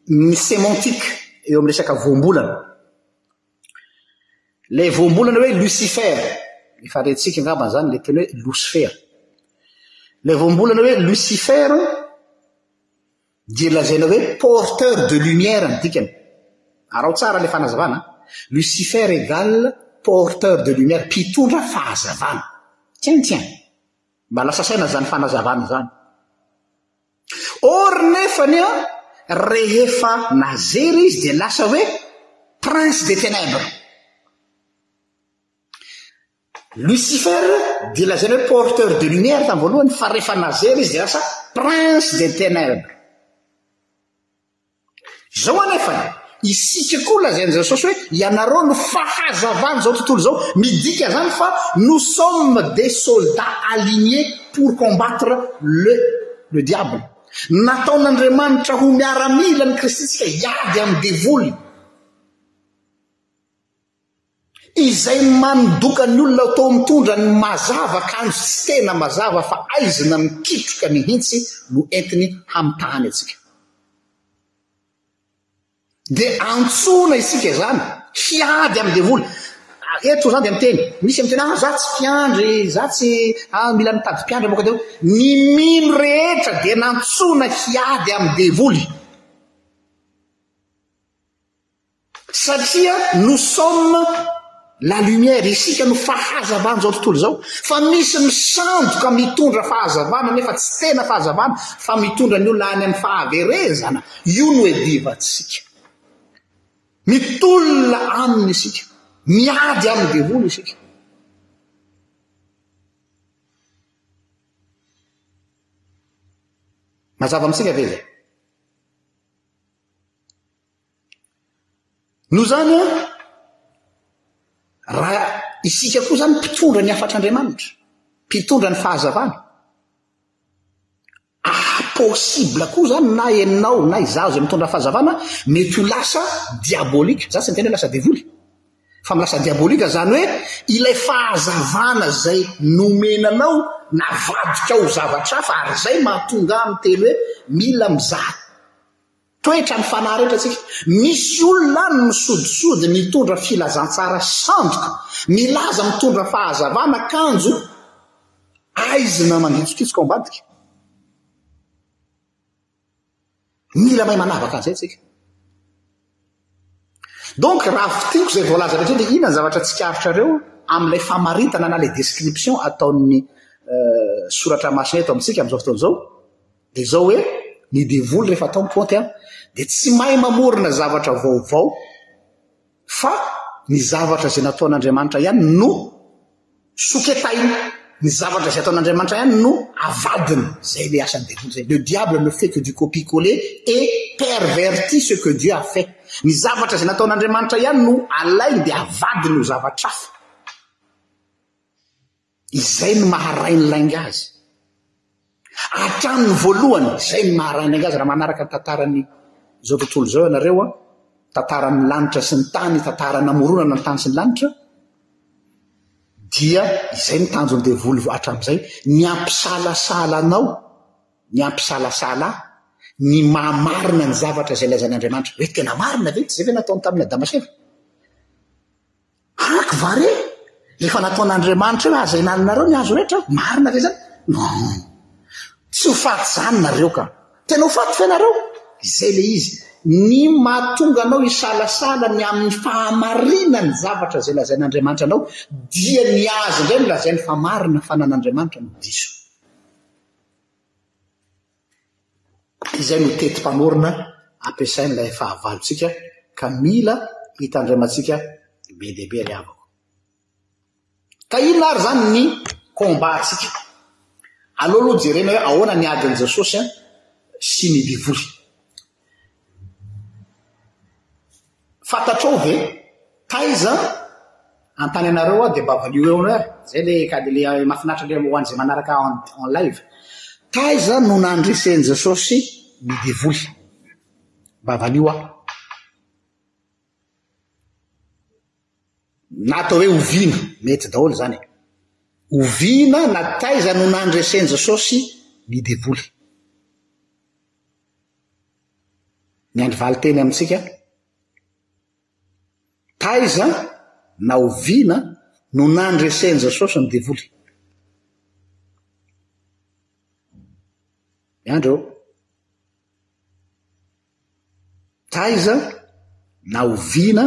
ny semantique eo amin'ny resaka voambolana. Ilay voambolana hoe Lucifer, efa rentsika angamba izany ilay teny hoe Lucifer. Ilay voambolana hoe Lucifer dia lazaina hoe porteur de lumière ny dikany. Araho tsara ilay fanazavana. Lucifer égale porteur de lumière, mpitondra fahazavana. Tiens tiens. Mba lasa saina izany fanazavana izany. Or nefany an, rehefa nazera izy dia lasa hoe prince des ténèbres. Lucifer dia lazaina hoe porteur de lumière tamin'ny voalohany fa rehefa nazera izy dia lasa prince des ténèbres. Izao anefa, isika koa lazain'i Jesosy hoe ianareo no fahazavan'izao tontolo izao, midika izany fa nous sommes des soldats alignés pour combattre le le diable. Nataon'Andriamanitra ho miaramila ny Kristintsika hiady amin'ny devoly. Izay mandoka ny olona atao mitondra ny mazava kanjo tsy tena mazava fa aizina mikitroka mihintsy no entiny hamitahany antsika. Dia antsoina isika izany hiady amin'ny devoly. Eto izany dia miteny, misy miteny ah za tsy mpiandry, za tsy ah mila mitady mpiandry amoka teo. Ny mino rehetra dia nantsoina hiady amin'ny devoly. Satria nous sommes la lumière, isika no fahazavan zao tontolo zao, fa misy misandoka mitondra fahazavana nefa tsy tena fahazavana fa mitondra ny olona any am fahaverezana, io no edivantsika. Mitolona aminy isika, miady aminy devoly isika. Mazava amitsika ve zay? Noho izany, raha isika koa izany mpitondra ny hafatr'Andriamanitra, mpitondra ny fahazavana, possible koa izany na ianao na izaho izay mitondra fahazavana mety ho lasa diabolika. Za tsy miteny hoe lasa devoly fa milasa diabolika izany hoe ilay fahazavana izay nomena anao navadika ho zavatra hafa ary izay mahatonga miteny hoe mila mizaha Toetra ny fanahy rehetra tsika. Misy olona any misodisody mitondra filazantsara sandoka, milaza mitondra fahazavana kanjo aizina mangitsokitsoka ao ambadika. Mila mahay manavaka an'izay tsika. Donc raha fitiko izay voalaza rehetra dia inona ny zavatra tsikaritrareo amin'ilay famaritana na ilay description ataon'ny euh, soratra masina eto amintsika amin'izao fotoana izao dia izao hoe ny devoly rehefa atao ny kaonty a dia tsy mahay mamorona zavatra vaovao fa ny zavatra izay nataon'Andriamanitra ihany no Soketaina ny zavatra izay ataon'Andriamanitra ihany no avadiny. Izay ilay asan'ny devoly izay. Le diable ne fait que du copie coller et pervertit ce que Dieu a fait. Ny zavatra izay nataon'Andriamanitra ihany no alainy dia avadiny ho zavatra hafa. Izay no maha rainilainga azy. Hatramin'ny voalohany, izay no maha rainay azy raha manaraka ny tantaran'izao tontolo izao ianareo, tantaran'ny lanitra sy ny tany, tantara namoronana ny tany sy ny lanitra, dia izay ny tanjon'ny devoly hatramin'izay, ny hampisalasala anao, ny hampisalasala ahy, ny maha-marina ny zavatra izay lazain'Andriamanitra. Hoe tena marina ve? Tsy izay ve nataony tamin'i Adama sy Eva? Araka va re efa nataon'Andriamanitra eo aza hinaninareo ny hazo rehetra? Marina ve zany? Non. Tsy ho faty zany nareo ka. Tena ho faty ve nareo? Izay le izy. Ny mahatonga anao hisalasala ny amin'ny fahamarinan'ny zavatra izay lazain'Andriamanitra anao dia ny azy indray no lazainy fa marina fa nan'Andriamanitra no diso. Izay no teti-panorona ampiasain'ilay fahavalontsika ka mila hitandremantsika be dia be ry havako. Ka inona ary izany ny combat-ntsika? Aleo aloha jerena hoe ahoana ny adin'i Jesosy sy ny divoly. Fantatrao ve? Taiza any tany anareo ao dia mba valio eo anao ary zay le ka de le mafinaritra ndray ho an'izay manaraka ahy en live. Taiza no nandresen'i Jesosy ny devoly? Mba valio ahy. Na atao hoe oviana, mety daholo zany e. Oviana na taiza no nandresen'i Jesosy ny devoly? ny andry valinteny amintsika taiza na oviana no nandreseny jesosy ny devoly miandry eo taiza na oviana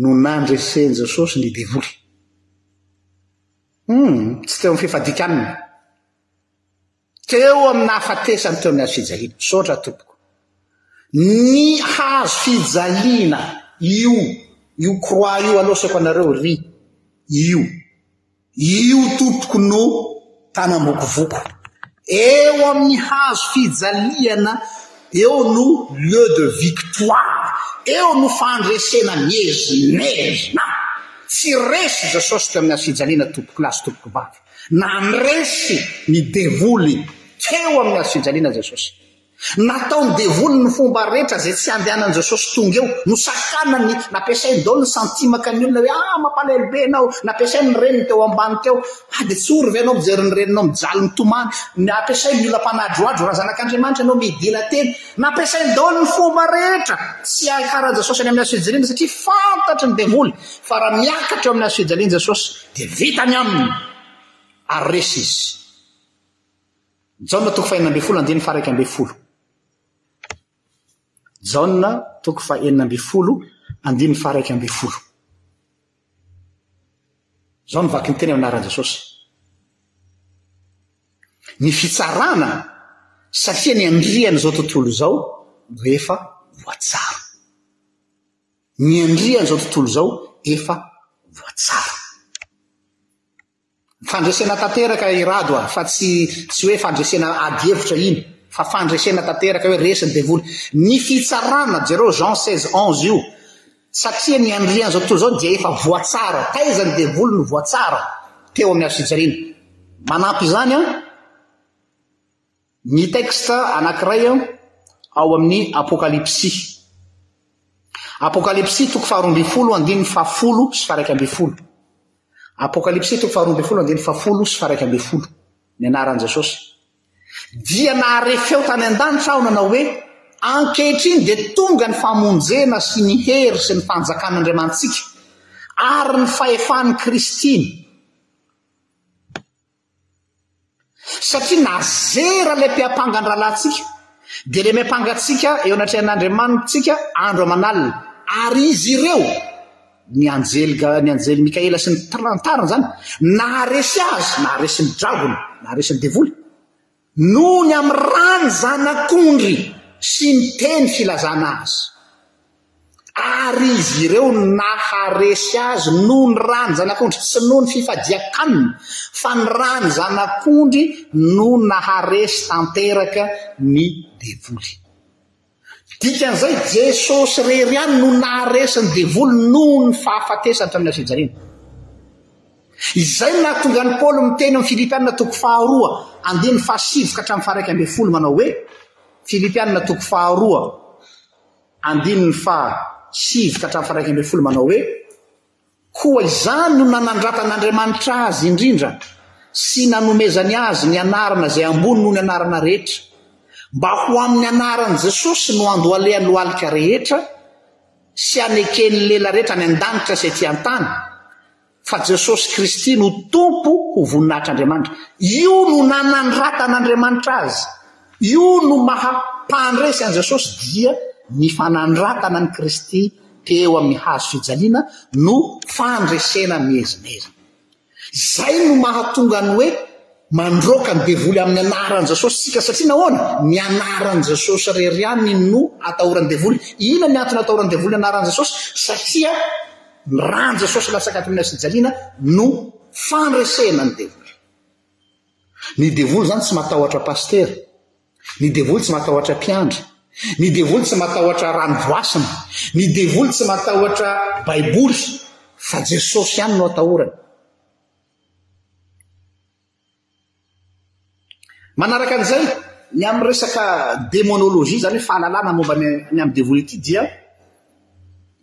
no nandreseny jesosy ny devoly Hmm, tsy teo amin'ny fifadikanina. Teo amin'ny nahafatesany teo amin'ny hazo fijaliana. Misaotra tompoko. Ny hazo fijaliana io, io croix io alosako anareo ry. Io. Io tompoko no tanam-bokovoko. Eo amin'ny hazo fijaliana eo no lieu de victoire. Eo no fandresena miezinezina. Tsy resy Jesosy teo amin'ny hazo fijaliana tompoko lahy sy tompoko vavy. Nandresy ny devoly teo amin'ny hazofijaliana Jesosy. Nataon'ny devoly ny fomba rehetra izay tsy handehanan'i Jesosy tonga eo. Nosakanany, nampiasainy daholo ny santimaka ny olona hoe, ah mampalahelo be ianao, nampiasainy ny reniny teo ambany teo, ah dia tsy ory ve ianao mijery ny reninao mijaly mitomany, nampiasainy ny olona mpanadrohadro, raha zanak'Andriamanitra ianao midila teny, nampiasainy daholo ny fomba rehetra tsy hahafaran'i Jesosy any amin'ny hazofijaliana satria fantatry ny devoly fa raha miakatra eo amin'ny hazofijaliana Jesosy Dia vita ny aminy, ary resy izy. Jaona toko fahenina ambin'ny folo andininy faharaika ambin'ny folo. Jaona toko fahenina ambin'ny folo andininy faharaika ambin'ny folo. Izao ny vaky ny teny amin'ny anaran'i Jesosy. Ny fitsarana satria ny andrian'izao tontolo izao no efa voatsara. Ny andrian'izao tontolo izao efa voatsara. Fandresena tanteraka i Rado a, fa tsy tsy hoe fandresena adihevitra iny, fa fandresena tanteraka hoe resy ny devoly. Ny fitsarana, jereo Jean seize onze io, satria ny andrian'izao tontolo izao dia efa voatsara. Taiza ny devoly no voatsara teo amin'ny hazo fijaliana? Manampy izany an? Ny texte anankiray ao amin'ny Apokalypsy. Apokalypsy toko faharoa ambin'ny folo andininy fahafolo sy faharaika ambin'ny folo. Apokalypsy toko faharoa ambin'ny folo andininy fahafolo sy faharaika ambin'ny folo. Ny anaran'i Jesosy. Dia nahare feo tany an-danitra aho nanao hoe, Ankehitriny dia tonga ny famonjena sy ny hery sy ny fanjakan'Andriamanitsika ary ny fahefan'i Kristy. Satria na zera ilay mpiampanga an-drahalahintsika, dia ilay miampanga antsika eo anatrehan'Andriamanitsika andro aman'alina, ary izy ireo, ny anjely, ny anjely Mikaela sy ny tariny izany, naharesy azy, naharesy ny dragona, naharesy ny devoly. Noho ny amin'ny ra ny zanak'ondry sy ny teny filazana azy. Ary izy ireo naharesy azy noho ny ra ny zanak'ondry, tsy noho ny fifadian-kaniny, fa ny ra ny zanak'ondry no naharesy tanteraka ny devoly. Dikan'izay, Jesosy irery ihany no naharesy ny devoly noho ny fahafatesany tamin'ny hafijaliana. Izay no nahatonga an'i Paoly miteny amin'ny Filipianina toko faharoa, andininy fahasivy ka hatramin'ny faharaika ambin'ny folo manao hoe, Filipianina toko faharoa, andininy fahasivy ka hatramin'ny faharaika ambin'ny folo manao hoe, Koa izany no nanandratan'Andriamanitra azy indrindra sy nanomezany azy ny anarana izay ambony noho ny anarana rehetra, mba ho amin'ny anaran'i Jesosy no andohalehan'ny lohalika rehetra sy aneken'ny lela rehetra any an-danitra sy ety an-tany fa Jesosy Kristy no Tompo ho voninahitr'Andriamanitra. Io no nanandratan'Andriamanitra azy Io no maha mpandresy an'i Jesosy dia ny fanandratana an'i Kristy teo amin'ny hazo fijaliana no fandresena miezimezy. Izay no mahatonga ny hoe mandroaka ny devoly amin'ny anaran'i Jesosy isika satria nahoana? Ny anaran'i Jesosy irery ihany no atahoran'ny devoly. Inona ny antony atahoran'ny devoly ny anaran'i Jesosy? Satria ny ran'i Jesosy latsaka tamin'ny hazo fijaliana no fandresena ny devoly. Ny devoly zany tsy matahotra pasitera. Ny devoly tsy matahotra mpiandry. Ny devoly tsy matahotra rano voasina. Ny devoly tsy matahotra baiboly fa Jesosy ihany no atahorany. Manaraka an'izay, ny amin'ny resaka demonologie zany hoe fahalalana momba ny amin'ny devoly ity dia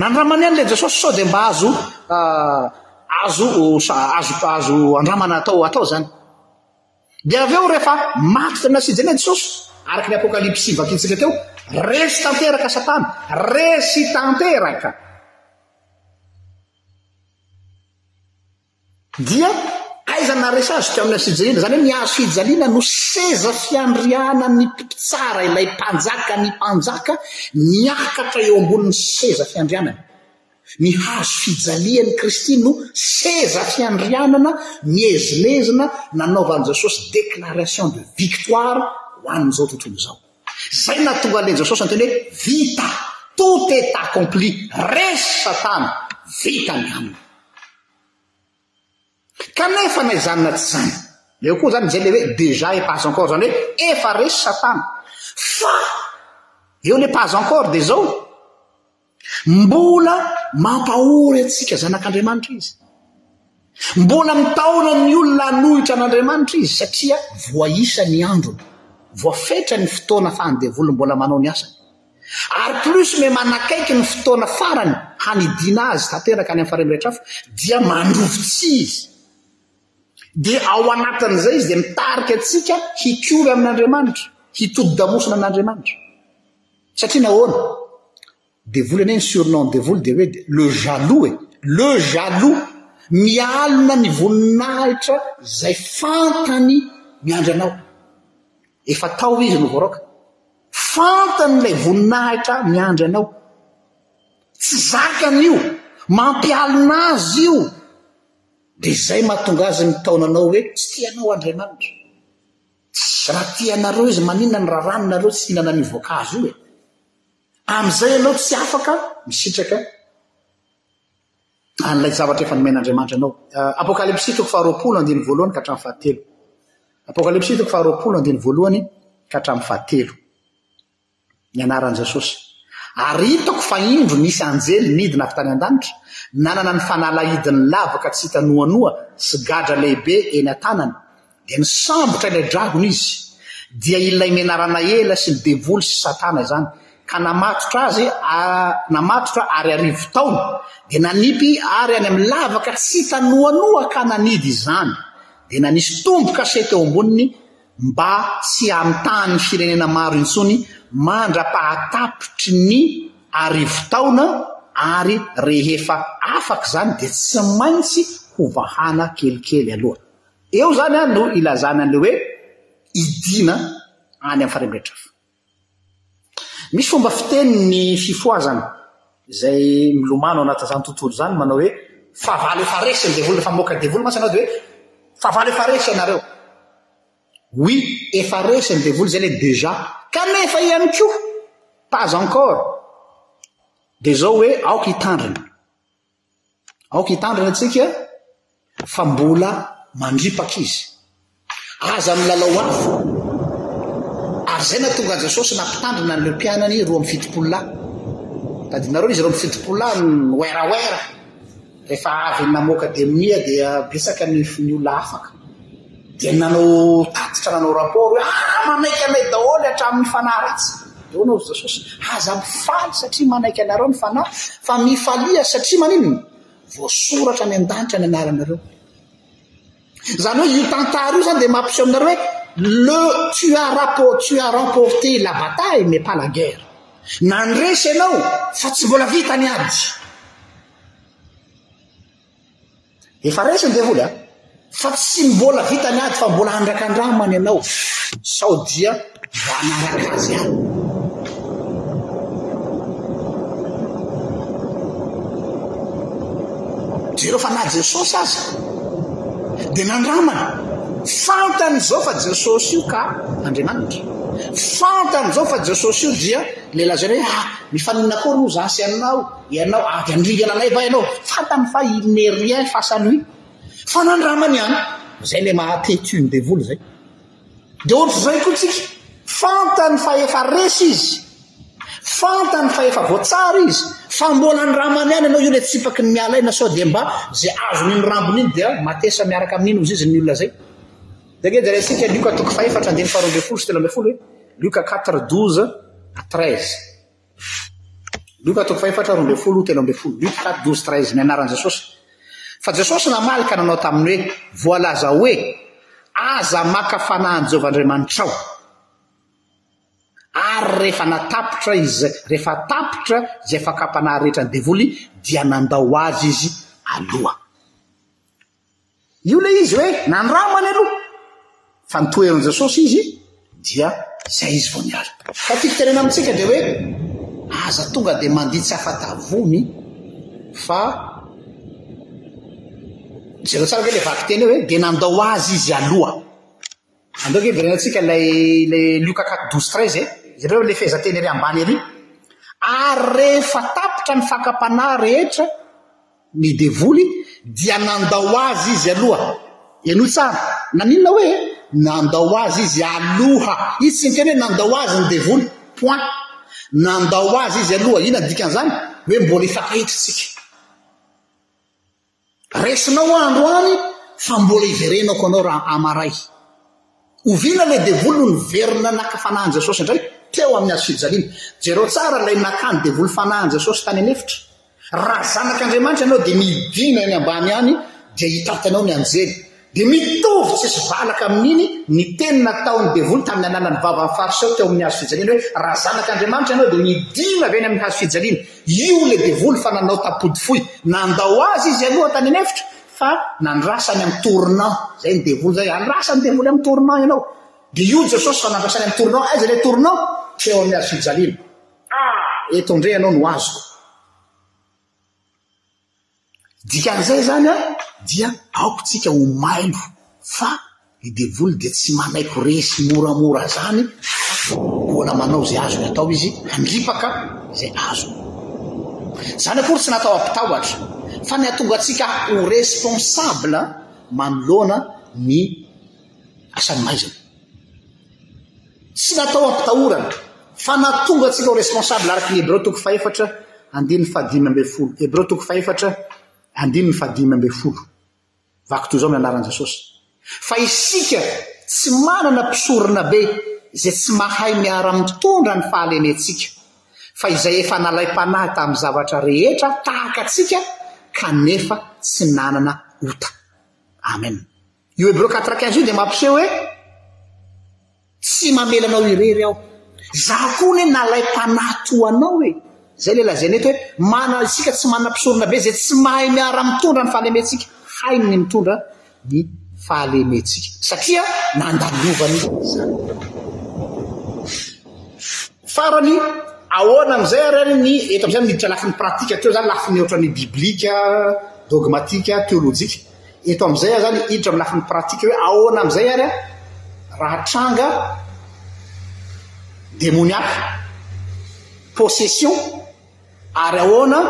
Nandramany an'ilay Jesosy sao dia mba azo azo azo azo andramana atao atao izany. Dia avy eo rehefa maty tena sy Jena Jesosy, araka ny Apokalypsy vakintsika teo, resy tanteraka Satana, resy tanteraka. Dia aiza ny naharesy azy tamin'ny hasijaliana? Izany hoe ny hasijaliana no seza fiandrianan'ny mpitsara, ilay mpanjaka ny mpanjaka miakatra eo ambonin'ny seza fiandrianany. Ny hazo fijalian'i Kristy no seza fiandrianana miezinezina nanaovan'i Jesosy déclaration de victoire ho an'izao tontolo izao. Izay no nahatonga an'ilay Jesosy niteny hoe, Vita! Tout est accompli! Resy Satana! Vita ny aminy! Kanefa na izany na tsy izany, eo koa izany izay ilay hoe déjà et pas encore, izany hoe efa resy Satana, fa eo ilay pas encore dia izao, Mbola mampahory antsika zanak'Andriamanitra izy. Mbola mitaona ny olona hanohitra an'Andriamanitra izy satria voaisa ny androny, voafetra ny fotoana afahan'ny devoly mbola manao ny asany. Ary plus me manakaiky ny fotoana farany hanidiana azy tanteraka any amin'ny farihy mirehitra afo dia mandrovo tsy izy. Dia ao anatin'izay izy dia mitarika antsika hikory amin'Andriamanitra, hitodi-damosina an'Andriamanitra. Satria nahoana? Devoly anie ny surnom devoly dia hoe le jaloux e, le jaloux mialona ny voninahitra izay fantany miandry anao. Efa tao izy no voaraoka. Fantany ilay voninahitra miandry anao. Tsy zakany io, mampialona azy io. Dia izay mahatonga azy mitaona anao hoe tsy tianao Andriamanitra. Tsy raha tianareo izy maninona ny rarany nareo tsy hinana an'io voankazo io e. Amin'izay ianao tsy afaka misitraka an'ilay zavatra efa nomen'Andriamanitra anao. Uh, Apokalypsy toko faharoapolo andiny voalohany ka hatramin'ny fahatelo. Apokalypsy toko faharoapolo andiny voalohany ka hatramin'ny fahatelo. ny anaran'i Jesosy. Ary hitako fa indro nisy anjely nidina avy tany an-danitra, nanana ny fanalahidiny lavaka tsy hita noanoa sy gadra lehibe eny an-tanany, dia nisambotra ilay dragona izy, dia ilay menarana ela sy ny devoly sy Satana izany, ka namatotra azy, a, namatotra, ary arivo taona, dia nanipy ary any amin'ny lavaka tsy hita noanoa ka nanidy izany, dia nanisy tombo-kase teo amboniny, mba tsy hahamitan'ny firenena maro intsony mandra-pahatapitry ny arivo taona ary rehefa afaka izany dia tsy maintsy hovahana kelikely aloha. Eo izany no ilazana an'ilay hoe hidiana any amin'ny farimbretr'afo. Misy fomba fiteny ny fifohazana izay milomano anatin'izany tontolo izany manao hoe fahavalo efa resy ny devoly rehefa mamoaka devoly mantsy ianao dia hoe fahavalo efa resy ianareo oui efa resy ny devoly izay ilay déjà kanefa ihany koa pas encore dia izao hoe aoka hitandrina Aoka hitandrina antsika fa mbola mandripaka izy. Aza milalao avo. Ary izay nahatonga an'i Jesosy nampitandrina an'ireo mpianany roa amby fitopolo lahy. Tadinareo izy roa amby fitopolo lahy niwerawera rehefa avy namoaka demonia dia betsaka ny olona afaka. Dia nanao tatitra nanao rapport hoe, ah manaiky anay daholo hatramin'ny fanahy ratsy. Ahoana hoy Jesosy, aza mifaly satria manaiky anareo ny fanahy, fa mifalia satria maninona? voasoratra any an-danitra ny anaranareo. Izany hoe io tantara io izany dia mampiseho aminareo hoe le tu as rapport, tu as remporté la bataille mais pas la guerre. Nandresy ianao fa tsy mbola vita ny ady. Efa resy ny devoly a! Fa tsy mbola vita ny ady fa mbola andrakandramany ianao sao dia hanaraka azy any. Jereo fa na Jesosy aza dia nandramany. Fantany izao fa Jesosy io ka Andriamanitra. Fantany izao fa Jesosy io dia ilay lazaina hoe ah, mifaninona koa aloha za sy anao. Ianao ady andringana anay va ianao? Fantany fa i ne rien face à lui. Fa nandramany ihany. Zay le maha têtu ny devoly zay. Dia ohatr'izay koa tsika. Fantany fa efa resy izy. Fantany fa efa voatsara izy. Fa mbola andramany ihany ianao io le tsipaky ny miala aina sao dia mba ze azony iny rambony iny dia matesa miaraka amin'iny hoziziny ny olona zay. Dia ange jerentsika Lioka toko fahefatra andininy faharoa ambin'ny folo sy telo ambin'ny folo hoe Lioka quatre douze à treize. Luka toko fahefatra roa ambin'ny folo ho telo ambin'ny folo Luc 4, 12, 13 Ny anaran'i Jesosy Fa Jesosy namaly ka nanao taminy hoe, Voalaza hoe, Aza maka fanahy an'i Jehovah Andriamanitrao. Ary rehefa natapitra izay, rehefa tapitra izay fakam-panahy rehetra ny devoly, dia nandao azy izy aloha. Io ilay izy hoe nandramany aloha fa ny toeran'i Jesosy izy dia izay izy vao niala. Fa tiako tenena amintsika dia hoe aza tonga dia mandihy tsy afa-tavony fa jereo tsara ve ilay vakiteny hoe dia nandao azy izy aloha. Andao ve verenantsika ilay ilay Luc 4 12 13 e. Jereo ilay fehezanteny ery ambany ery. Ary rehefa tapitra ny fakam-panahy rehetra Ny devoly dia nandao azy izy aloha. Henoy tsara. Naninona hoe nandao azy izy aloha? Izy tsy niteny hoe nandao azy ny devoly. Point. Nandao azy izy aloha. Inona ny dikan'izany? Hoe mbola hifankahita isika. Resinao aho androany fa mbola hiverenako anao raha amaray. Oviana ilay devoly no niverina naka fanahin'i Jesosy indray teo amin'ny hazo fijaliana? Jereo tsara ilay nakà ny devoly fanahin'i Jesosy tany an'efitra. Raha zanak'Andriamanitra ianao dia midina eny ambany any dia hitantanao ny anjely. Dia mitovy tsisy valaka amin'iny ny teny nataon'ny devoly tamin'ny alalan'ny vavan'ny fariseo teo amin'ny hazo fijaliana hoe, Raha zanak'Andriamanitra ianao dia midina avy eny amin'ny hazo fijaliana. Io ilay devoly fa nanao tapotifohy. Nandao azy izy aloha tany an'efitra. fa nandrasany amin'ny tournant zay ny devoly zay andrasany devoly amin'ny tournant ianao de io Jesosy fa nandrasany amin'ny tournant aiza ilay tournant tsy eo amin'ny azo fijaliana ah eto ndray ianao no azoko dikan'izay zany a dia aokotsika ho mailo fa Ny devoly dia tsy manaiky resy moramora zany fa mbola manao izay azony atao izy handripaka izay azony. Zany akory tsy natao hampitahotra fa ny hatonga antsika ho responsable manoloana ny asan'ny maizina. Tsy natao hampitahorana fa natonga antsika ho responsable araky ny Hebreo toko fahefatra andininy fahadimy ambin'ny folo. Hebreo toko fahefatra andininy fahadimy ambin'ny folo. Vaky toy izao ny anaran'i Jesosy. Fa isika tsy manana mpisoronabe izay tsy mahay miara-mitondra ny fahalemetsika, fa izay efa nalaim-panahy tamin'ny zavatra rehetra tahaka antsika kanefa tsy nanana ota. Amen. Io Hebreo quatre quinze io dia mampiseho hoe, Tsy mamela anao irery aho. Izaho koa anie nalaim-panahy toa anao e! Izay ilay lazaina eto hoe, manana isika tsy manana mpisoronabe izay tsy mahay miara-mitondra ny fahalementsika. Hainy ny mitondra ny fahalementsika, satria nandalovan'izy izany. Farany, ahoana amin'izay ary any ny, eto amin'izay miditra lafiny pratika, teo izany lafiny ohatran'ny biblika, dogmatika, teolojika. Eto amin'izay aza ny hiditra amin'ny lafiny pratika hoe ahoana amin'izay ary raha tranga demoniaka, possession, Ary ahoana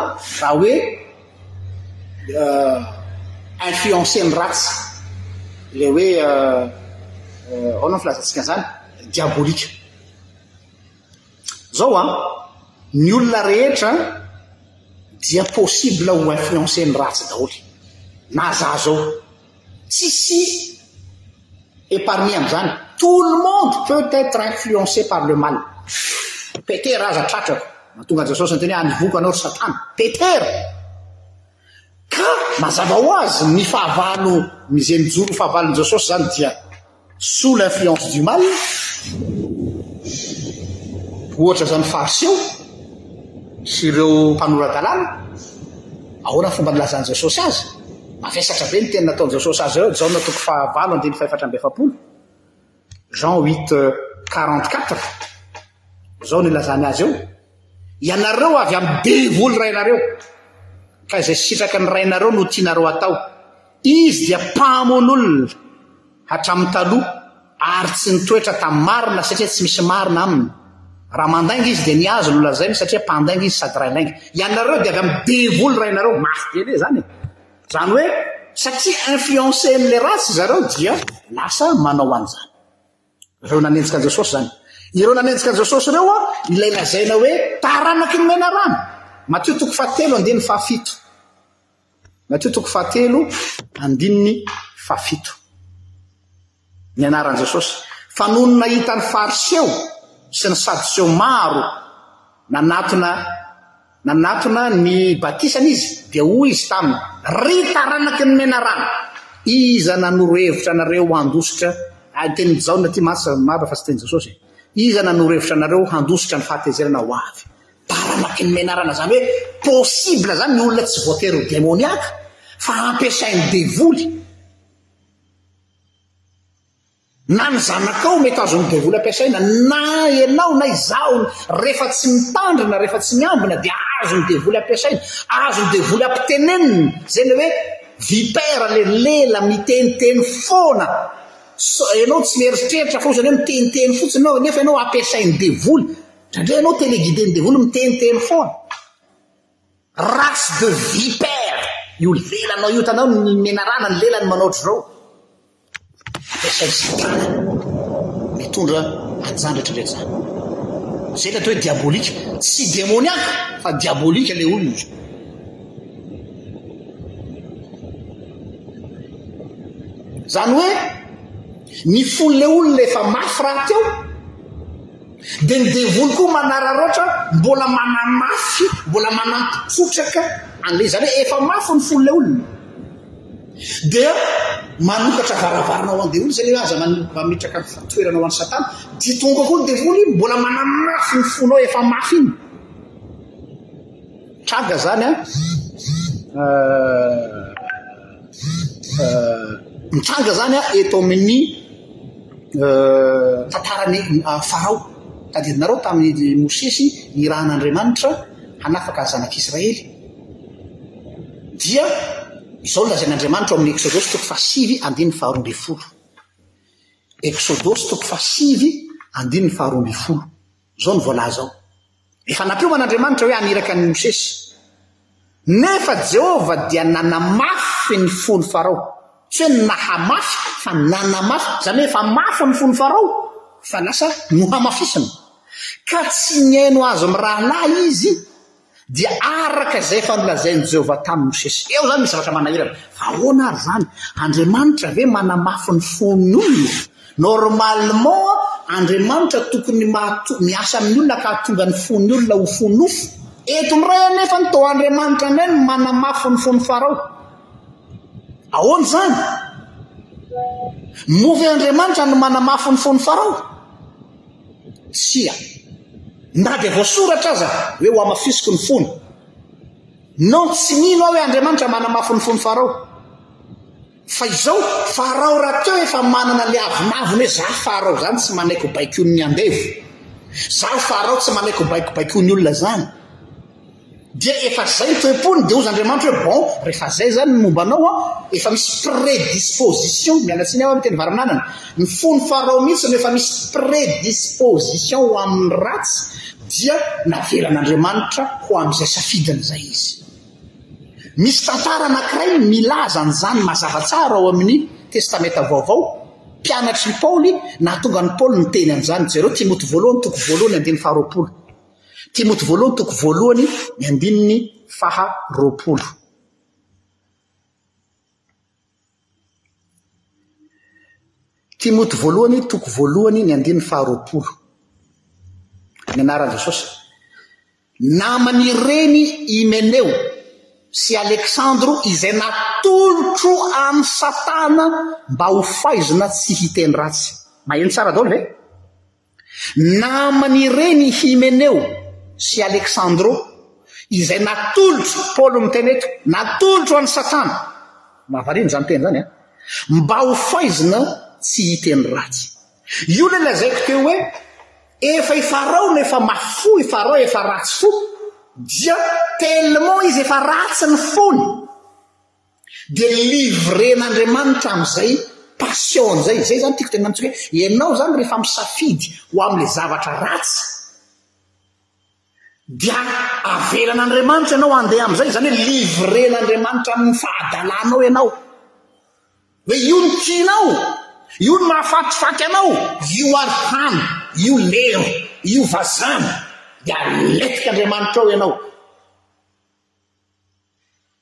raha hoe influencer-ny ratsy, ilay hoe ahoana ny filazantsika an'izany? diabolika. Izao an, ny olona rehetra dia possible ho influencer-ny ratsy daholo, na zah izao. Tsisy épargné amin'izany. Tout le monde peut être influencé par le mal. Petera aza tratrako. Mahatonga an'i Jesosy niteny hoe any voky anao ry Satana. Petera! Ka mazava ho azy ny fahavalo, izay mijoro ho fahavalon'i Jesosy izany dia. Sous l'influence du mal, ohatra izany fariseo sy ireo mpanora-dalàna, ahoana ny fomba nilazan'i Jesosy azy? Mavesatra be ny teny nataon'i Jesosy azy ireo, Jaona toko fahavalo andininy fahefatra amby efapolo, Jean huit quarante quatre, izao no ilazany azy eo, Ianareo avy amin'ny devoly rainareo, ka izay sitraky ny rainareo no tianareo hatao. Izy dia mpamono olona hatramin'ny taloha ary tsy nitoetra tamin'ny marina satria tsy misy marina aminy. Raha mandainga izy dia ny azy no lazainy satria mpandainga izy sady raindainga. Ianareo dia avy amin'ny devoly rainareo. Mafy be ve izany e? Izany hoe satria influencen'ilay ratsy zareo dia lasa manao an'izany. Ireo nanenjika an'i Jesosy izany. Ireo nanenjika an'i Jesosy ireo, ilay lazaina hoe taranaky ny menarana. Matio toko fahatelo, andininy fahafito. Matio toko fahatelo, andininy fahafito. Ny anaran'i Jesosy. Fa nony nahita ny fariseo sy ny sadoseo maro nanatona Nanatona ny batisany izy, dia hoy izy taminy, Ry taranaky ny menarana, iza nanoro hevitra anareo handositra, ny tenin'i Jaona aty mantsy marina fa tsy tenin'i Jesosy e, iza nanoro hevitra anareo handositra ny fahatezerana ho avy? Taranaky ny menarana izany hoe possible izany ny olona tsy voatery ho demoniaka fa ampiasain'ny devoly. Na ny zanakao mety azon'ny devoly ampiasaina, na ianao na izaho rehefa tsy mitandrina, rehefa tsy miambina dia azon'ny devoly ampiasaina, azon'ny devoly ampitenenina, izay ilay hoe vipère ilay lela miteniteny foana, ianao tsy mieritreritra fotsiny hoe miteniteny fotsiny ianao nefa ianao ampiasain'ny devoly, indraindray ianao téléguidé-n'ny devoly miteniteny foana. Race de vipère io lelanao io hitanao ny menarana ny lelany manao ohatr'izao ampiasay satana mitondra anjandratra indray zany zay le atao hoe diabolika tsy demoniaka fa diabolika le olona zao zany hoe ny fon'le olona efa mafy rahateo Dia ny devoly koa manararaotra mbola manamafy, mbola manampy trotraka an'ilay izy. Izany hoe efa mafy ny fon'ilay olona. Dia manokatra varavarana ho an'ny devoly izay hoe aza mametraka toerana ho an'i Satana. Dia tonga koa ny devoly mbola manamafy ny fonao efa mafy iny. Tranga izany an. Euh, Mitranga izany eto amin'ny tantaran'ny Farao. Tadidinareo tamin'i Mosesy nirahan'Andriamanitra hanafaka ny zanak'Israely. Dia izao no lazain'Andriamanitra ao amin'ny Eksodosy toko fahasivy andininy faharoa ambin'ny folo. Eksodosy toko fahasivy andininy faharoa ambin'ny folo. Izao no voalaza ao. Efa nampiomana Andriamanitra hoe haniraka an'i Mosesy. Nefa Jehovah dia nanamafy ny fon'i Farao. Tsy hoe nahamafy fa nanamafy, izany hoe efa mafy ny fon'i Farao fa lasa nohamafisina. Ka tsy nihaino azy mirahalahy izy dia araka izay efa nolazain'i Jehovah tamin'i Mosesy. Eo izany misy zavatra manahirana. Fa ahoana ary izany? Andriamanitra ve manamafy ny fon'ny olona? Normalement Andriamanitra tokony mahato, miasa amin'ny olona ka hahatonga ny fon'ny olona ho fo nofo. Eto indray anefa ny toa Andriamanitra indray no manamafy ny fon'i Farao. Ahoana izany? Moa ve Andriamanitra no manamafy ny fon'i Farao? Tsia. Na dia voasoratra aza hoe ho amafisiko ny fony. Non, tsy mino aho hoe Andriamanitra manamafy ny fon'i Farao. Fa izao Farao rahateo efa manana an'ilay avonavony hoe za Farao izany tsy manaiky baikoin'ny andevo, za Farao tsy manaiky baikobaikoin'ny olona izany. Dia efa zay ny toe-pony, dia hozy Andriamanitra hoe bon, rehefa zay izany ny momba anao an, efa misy prédisposition, miala tsiny aho amin'ny teny varananana, ny fon'i Farao mihitsy no efa misy prédisposition ho amin'ny ratsy, dia navelan'Andriamanitra ho amin'izay safidiny izay izy. Misy tantara anankiray milaza an'izany mazava tsara ao amin'ny Testamenta Vaovao. Mpianatry i Paoly nahatonga an'i Paoly niteny an'izany. Jereo Timoty voalohany toko voalohany andininy faharoapolo. Timoty voalohany toko voalohany ny andininy faharoapolo. Timoty voalohany, toko voalohany, ny andininy faharoapolo. Ny anaran'i Jesosy. Namany ireny Imeneo sy Aleksandro izay natolotro an'i Satana mba ho faizina tsy hiteny ratsy. Maheno tsara daholo ve? Naman'ireny i Himeneo sy Aleksandro, izay natolotry, Paoly miteny eto, natolotro an'i Satana, mahavariana izany teny izany an, mba ho faizina tsy hiteny ratsy. Io ilay lazaiko teo hoe, efa i Farao no efa mafy fo, i Farao efa ratsy fo, dia tellement izy efa ratsy ny fony, dia livrer n'Andriamanitra amin'izay passion izay, izay zany tiako teneno amintsika hoe ianao zany rehefa misafidy ho amin'ilay zavatra ratsy dia avelan'Andriamanitra ianao handeha amin'izay, izany hoe livrer n'Andriamanitra amin'ny fahadalanao ianao, hoe io no tianao, io no mahafatifaty anao, io ary hany, io leo, io vazana, dia aletik'Andriamanitra ao ianao.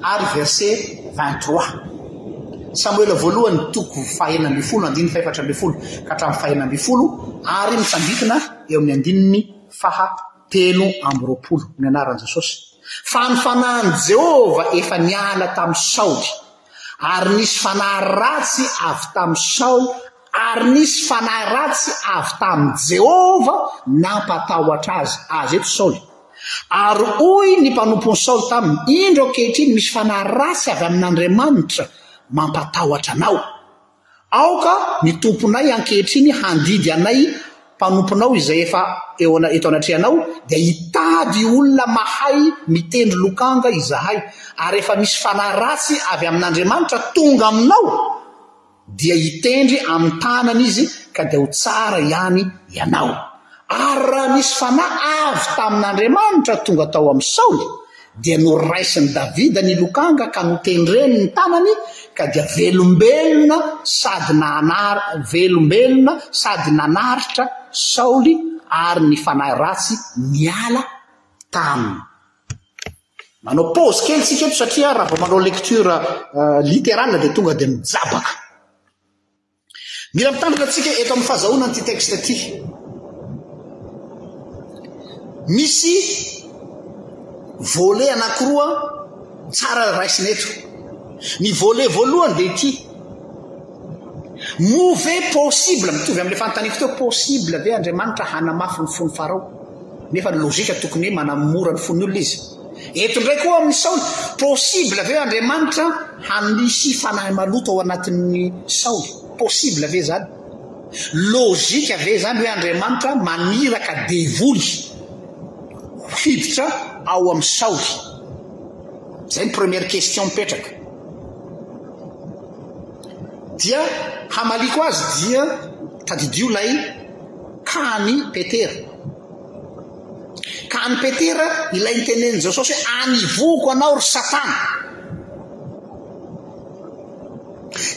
Ary verset vingt trois, Samoela voalohany toko fahenina ambin'ny folo andininy fahefatra ambin'ny folo ka hatramin'ny fahenina ambin'ny folo ary mitangitna eo amin'ny andininy faha telo amby roapolo ny anaran'i Jesosy fa ny fanahin'i Jehovah efa niala tamin'i Saoly ary nisy fanahy ratsy avy tamin'i Saoly Ary nisy fanahy ratsy avy tamin'i Jehovah nampatahotra azy. Azy eto Saoly. Ary hoy ny mpanompon'i Saoly taminy, Indro ankehitriny misy fanahy ratsy avy amin'Andriamanitra mampatahotra anao. Aoka ny tomponay ankehitriny handidy anay mpanomponao izay efa eo eto anatrehanao, dia hitady olona mahay mitendry lokanga izahay, ary efa misy fanahy ratsy avy amin'Andriamanitra tonga aminao. Dia hitendry amin'ny tanany izy ka dia ho tsara ihany ianao. Ary raha nisy fanahy avy tamin'Andriamanitra tonga tao amin'i Saoly, dia noraisin'i Davida ny lokanga ka notendreny ny tanany, ka dia velombelona sady nanar, velombelona sady nanaritra Saoly, ary ny fanahy ratsy niala taminy. Manao pause kely tsika eto satria raha vao manao lecture euh, littérale dia tonga dia mijabaka. Mila mitandrina tsika eto amin'ny fahazahoana an'ity texte ity. Misy volet anankiroa tsara raisina eto. Ny volet voalohany dia ity. Moa ve possible, mitovy amin'ilay fanontaniako teo, possible ve Andriamanitra hanamafy ny fon'i Farao? Nefa ny logika tokony hoe manamora ny fon'ny olona izy. Eto indray koa amin'ny Saoly, possible ve Andriamanitra hanisy fanahy maloto ao anatin'ny Saoly? Possible ve izany? Logika ve izany hoe Andriamanitra maniraka devoly ho hiditra ao amin'ny Saoly? Izay ny première question mipetraka. Dia hamaliako azy dia tadidio lay ka any Petera. Ka any Petera ilay nitenenin'i Jesosy hoe anivoako anao ry Satana.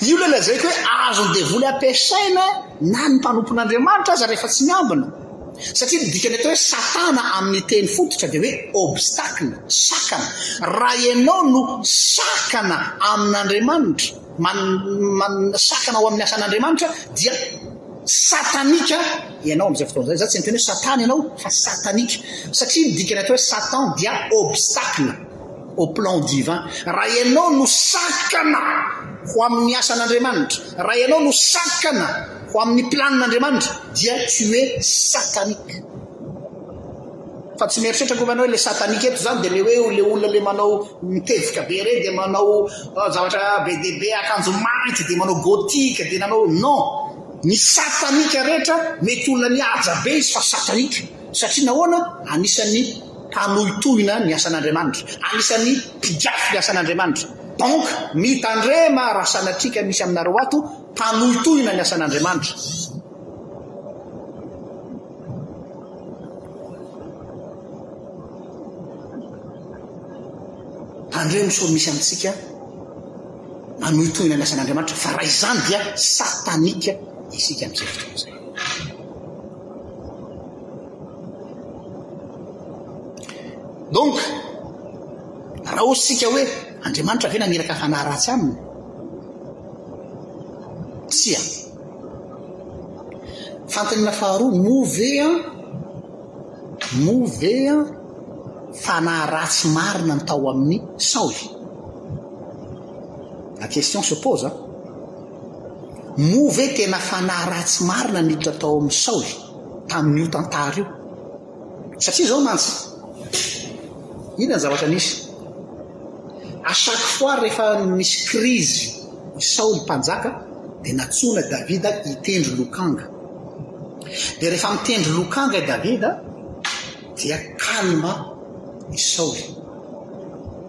Io ilay lazaiko hoe azon'ny devoly ampiasaina na ny mpanompon'Andriamanitra aza rehefa tsy miambina. Satria ny dikany eto hoe satana amin'ny teny fototra dia hoe obstacle, sakana. Raha ianao no sakana amin'Andriamanitra, man, man, sakana ao amin'ny asan'Andriamanitra, dia satanika ianao amin'izay fotoana izay. Izaho tsy miteny hoe satana ianao, fa satanika. Satria ny dikany atao hoe satan dia obstacle. au plan divin, raha ianao no sakana ho amin'ny asan'Andriamanitra, raha ianao no sakana ho amin'ny planin'Andriamanitra, dia tu es satanique. Fa tsy mieritreritra akory ianao hoe le satanique eto izany dia le hoe le olona le manao mitevika be ireny dia manao ah, zavatra be dia be akanjo mainty dia manao gothique dia nanao non. Ny satanique rehetra mety olona mihaja be izy fa satanique. Satria nahoana? Anisan'ny mpanohitohina ny asan'Andriamanitra, anisan'ny mpigafy ny asan'Andriamanitra. Donc, mitandrema raha sanatria ka misy aminareo ato mpanohitohina ny asan'Andriamanitra. Tandremo sao misy amintsika manohitohina ny asan'Andriamanitra fa raha izany dia satanika isika amin'izay fotoana izay. Donc, raha hoy isika hoe Andriamanitra ve naniraka fanahy ratsy aminy? Tsia. Fantinina faharoa, moa ve an, moa ve an, fanahy ratsy marina ny tao amin'ny Saoly? La question se pose. Moa ve tena fanahy ratsy marina ny hita tao amin'i Saoly tamin'io tantara io? Satria izao mantsy, inona ny zavatra nisy? A chaque fois rehefa nisy crise i Saoly mpanjaka dia nantsoina Davida hitendry lokanga. Dia rehefa mitendry lokanga i Davida dia calme i Saoly.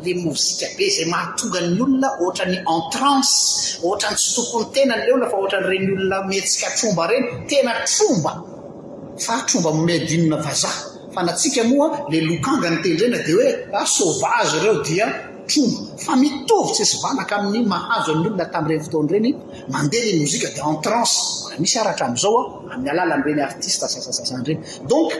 Le mozika be zay mahatonga ny olona ohatrany en transe, ohatrany tsy tokony tena ny leona fa ohatrany reny olona mihetsika tromba reny, tena tromba fa tromba made in vazaha, fa na tsika moa le lokanga nitendrena de hoe ah sauvage reo dia tromba, fa mitovy tsisy valaka aminy mahazo an'ny olona tamreny fotoana reny, mande le mozika de en transe, mbola misy ara atramzao a, amin'ny alalan'ireny artiste sasasasa reny donc.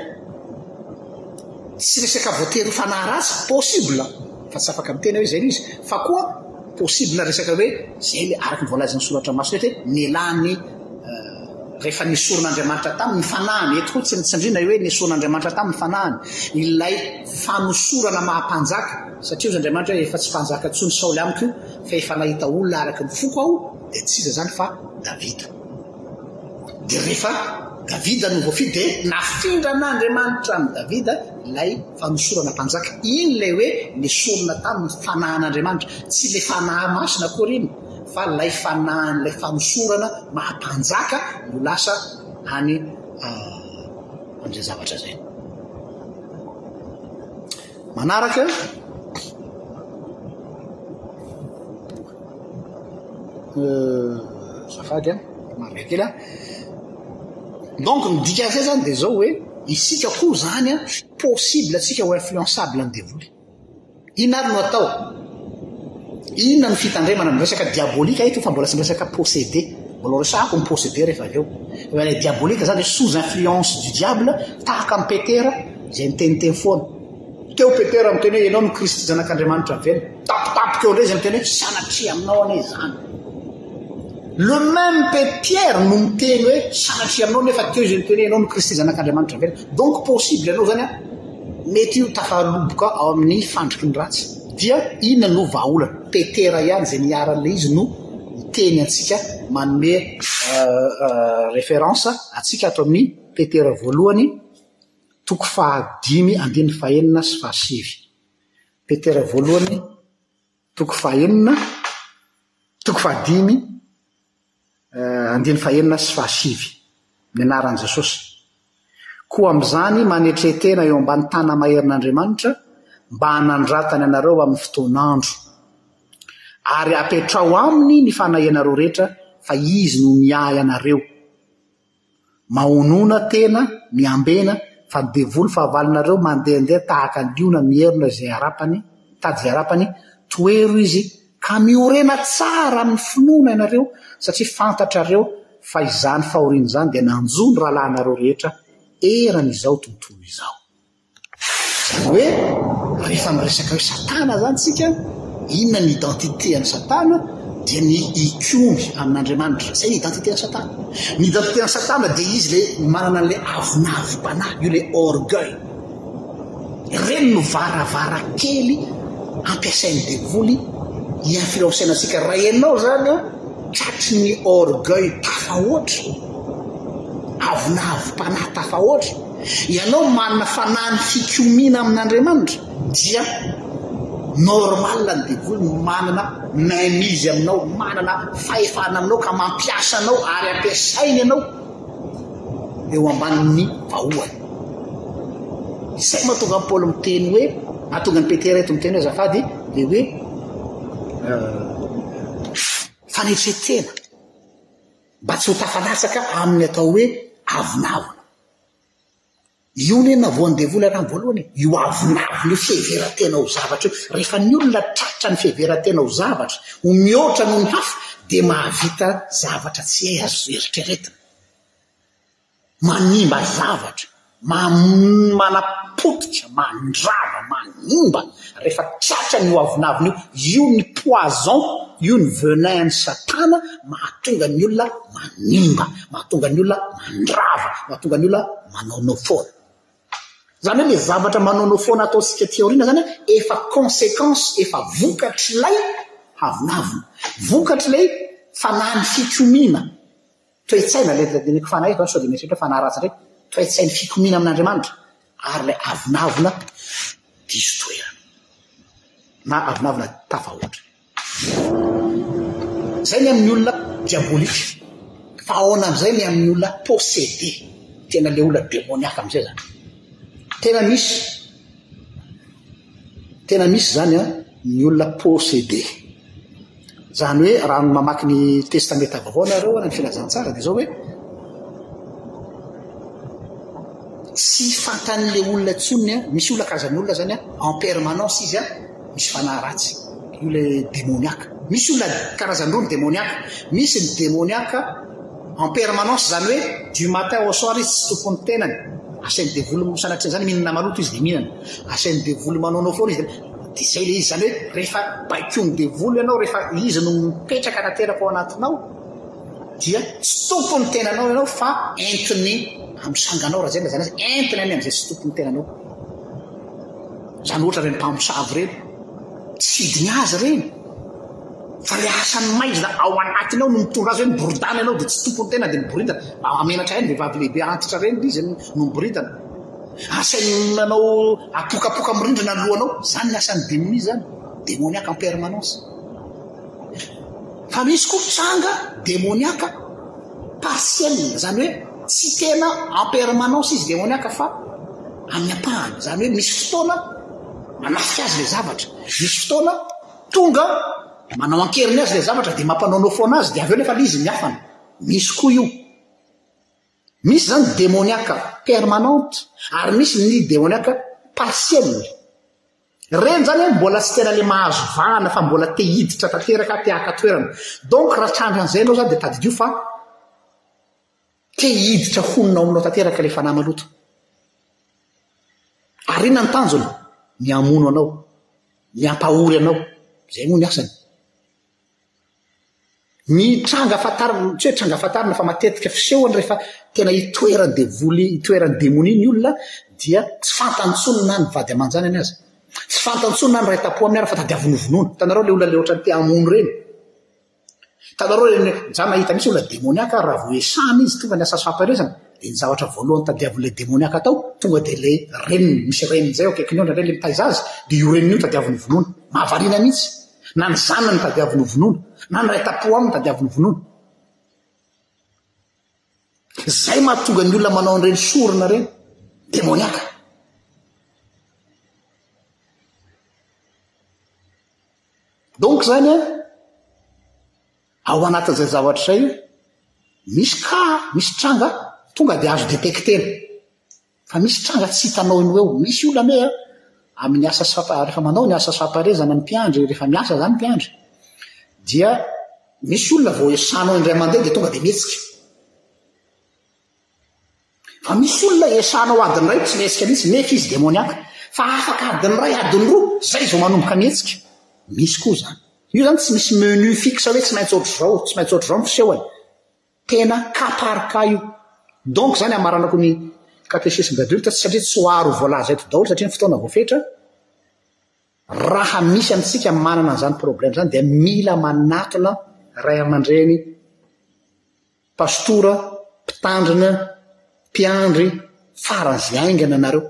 Tsy resaka voatery ho fanahy ratsy, possible fa tsy afaka miteny hoe zay le izy, fa koa possible resaka hoe zay le araka ny voalazan'ny soratra masina eto hoe nelan'ny rehefa nesorin'Andriamanitra taminy ny fanahiny, eto koa tsy nitsindriana hoe nesorin'Andriamanitra taminy ny fanahiny, ilay fanosorana maha mpanjaka, satria hozy Andriamanitra hoe efa tsy mpanjaka intsony Saoly amiko io fa efa nahita olona araka ny foko aho, dia tsy iza izany fa Davida. Dia rehefa Davida no voafidy dia nafindran'Andriamanitra an'i Davida ilay fanosorana mpanjaka. Iny ilay hoe nesorina tamin'ny fanahin'Andriamanitra. Tsy ilay fanahy masina akory iny fa ilay fanahin'ilay fanosorana maha mpanjaka no lasa any ah, an'izay zavatra izay. Manaraka, azafady an, manaraka kely an. Donc ny dikan'izay zany dia zao hoe isika koa zany an, possible tsika ho influençable ny devoly. Inona ary no atao? Inona ny fitandremana ny resaka diabolika eto fa mbola tsy miresaka possédé. Mbola resahako ny possédé rehefa avy eo. Ilay diabolika zany sous influence du diable tahaka ny Petera Izay niteniteny foana. Teo Petera miteny hoe ianao no Kristy zanak'Andriamanitra mivelona. Tapitapika eo indray izay miteny hoe sanatria aminao anie izany. Le même pe Pierre no miteny hoe sanatria aminao nefa teo izay miteny hoe ianao no Kristy zanak'Andriamanitra mivelona. Donc possible ianao izany mety io tafaloboka ao amin'ny fandriky ny ratsy. Dia inona no vahaolana? Petera ihany izay niharan'ilay izy no miteny antsika manome référence antsika ato amin'ny Petera voalohany Toko faha dimy andininy faha enina sy faha sivy. Petera voalohany toko faha enina, toko faha dimy eh, andininy faha enina sy faha sivy. Ny anaran'i Jesosy. Koa amin'izany manetrehetena eo ambany tana maherin'Andriamanitra mba hanandratany anareo amin'ny fotoan'andro. Ary apetraho aminy ny fanahianareo rehetra fa izy no miahy anareo. Mahonona tena ny ambena fa ny devoly fahavalonareo mandehandeha tahaka ny liona mierona izay harapany mitady izay harapany toero izy ka miorena tsara amin'ny finoana ianareo satria fantatrareo fa izany fahoriana izany dia nanjo ny rahalahinareo rehetra eran'izao tontolo izao. Hoe rehefa miresaka hoe Satana zany tsika, inona ny identité an'i Satana? Dia ny hikomy amin'Andriamanitra. Izay ny identité an'i Satana. Ny identité an'i Satana dia izy ilay manana an'ilay avonavon-panahy, io ilay orgueil. Ireny no varavarakely ampiasain'ny devoly hi-influencer-na antsika. Raha ianao zany an, tratry ny orgueil tafahoatra, avonavon-panahy tafahoatra, Ianao manana fanahy ny fikomiana amin'Andriamanitra dia normal ny devoly manana mainmise aminao, manana fahefana aminao ka mampiasa anao ary ampiasainy ianao eo ambanin'ny vahohany. Izay mahatonga an'i Paoly miteny hoe, mahatonga an'i Petera eto miteny hoe azafady, dia hoe euh, fanetretena. Mba tsy ho tafalatsaka amin'ny atao hoe avonavona. Io ne na voan'ny devoly arany voalohany e. Io avonavona io, fiheveran-tena ho zavatra io. Rehefa ny olona tratra ny fiheveran-tena ho zavatra, ho mihoatra noho ny hafa, dia mahavita zavatra tsy hay azo eritreretina. manimba zavatra, manapotika, mandrava, manimba, rehefa tratran' io avonavona io, io ny poison, io ny venin an'i Satana, mahatonga ny olona manimba, mahatonga ny olona mandrava, mahatonga ny olona manaonao foana. Izany hoe ilay zavatra manaonao foana ataontsika aty aoriana izany efa conséquence, efa vokatr'ilay avonavona, vokatr'ilay fanahin'ny fikomiana. Toe-tsaina, ilay dadiniko fanahy eto, sao dia mieritreritra fanahy ratsy indray, toe-tsain'ny fikomiana amin'Andriamanitra ary ilay avonavona diso toerana na avonavona tafahoatra. Izay ny amin'ny olona diabolika. Fa ahoana amin'izay ny amin'ny olona possédé? Tena ilay olona demoniaka amin'izay izany. Tena misy Tena misy izany an, ny olona possédé. Izany hoe raha ny mamaky ny Testameta Vaovao nareo an, ny Filazantsara dia izao hoe, tsy fantan'ilay olona intsony an, misy olona karazan'ny olona izany an, en permanence izy an, misy fanahy ratsy. Io ilay demoniaka. Misy olona karazan'ireo ny demoniaka. Misy ny demoniaka. en permanence izany hoe du matin au soir izy tsy tompon'ny tenany asain'ny devoly m- sanatria zany mihinana maloto izy dia mihinana asain'ny devoly manaonao foana izy dia izay le izy zany hoe rehefa baikon'ny devoly ianao rehefa izy no mipetraka tanteraka ao anatinao dia tsy tompon'ny tenanao ianao fa entiny amin'ny sanganao raha zay na zany azy entiny any amin'izay tsy tompon'ny tenanao zany ohatra reny mpamosavy reny tsy hidiny azy reny Fa le asan'ny maizina ao anatiny ao no mitondra azy hoe miboridana ianao dia tsy tompony tena dia miboridana. Mba hamenatra ahy ny vehivavy lehibe antitra ireny dia izy no miboridana. Asainy manao apokapoka mirindrina ny lohanao. Izany ny asan'ny demonia izany. Demoniaka en permanence. Fa misy koa tranga demoniaka partiel, izany hoe tsy tena en permanence izy demoniaka fa amin'ny ampahany. Izany hoe misy fotoana manafika azy le zavatra. Misy fotoana Tonga, manao an-keriny azy ilay zavatra dia mampanaonao foana azy dia avy eo nefa ilay izy miafana. Misy koa io. Misy izany ny demoniaka permanente ary misy ny demoniaka partiel. Ireny izany hoe mbola tsy tena ilay mahazo vahana fa mbola te hiditra tanteraka, te haka toerana. Donc raha tranga an'izay ianao izany dia tadidio fa Te hiditra honina ao aminao tanteraka ilay fanahy maloto. Ary inona ny tanjony? Ny hamono anao, ny hampahory anao. Izay moa ny asany. Ny tranga fantarina, tsy hoe tranga fantarina fa matetika fisehony rehefa tena itoeran'ny devoly, itoeran'ny demonia ny olona dia tsy fantany intsony na ny vady aman-janany aza. Tsy fantany intsony na ny ray tampo aminy ary fa tadiaviny hovonoina. Hitanareo ilay olona ilay ohatran'ny te hamono ireny. Hitanareo ireny hoe za nahita mihitsy olona demoniaka ary raha vao esahana izy tonga ny asa sy fahaverezana dia ny zavatra voalohany tadiavin'ilay demoniaka atao tonga dia ilay reniny misy reniny izay eo akaikin'ny ondra indray ilay mitaiza azy dia io reniny io tadiaviny vonoina mahavariana mihitsy na ny zanany tadiaviny ho vonoina na ny ray tam-po aminy tadiaviny ho vonoina izay mahatonga ny olona manao an'ireny sorona ireny demoniaka Donc izany an, ao anatin'izay zavatra izay misy cas, misy tranga tonga dia azo détecter-na. Fa misy tranga tsy hitanao eo no eo. Misy olona anie an, amin'ny asa sapa, rehefa manao ny asa samparezana ny mpiandry, rehefa miasa izany ny mpiandry, dia misy olona vao esanao indray mandeha dia tonga dia mihetsika. Fa misy olona esahanao adiny iray tsy mihetsika mihitsy nefa izy demoniaka, fa afaka adiny iray adiny roa zay vao manomboka mihetsika. Misy koa zany. Io zany tsy misy menu fixe hoe tsy maintsy ohatr'izao, tsy maintsy ohatr'izao ny fisehony. Tena cas par cas io. Donc zany hamaranako ny catéchisme d'adulte tsy satria tsy ho aro voalaza eto daholo satria ny fotoana voafetra, raha misy amintsika manana an'izany problème zany dia mila manatona ray aman-dreny Pastora, mpitandrina, mpiandry, faran'zy haingana nareo.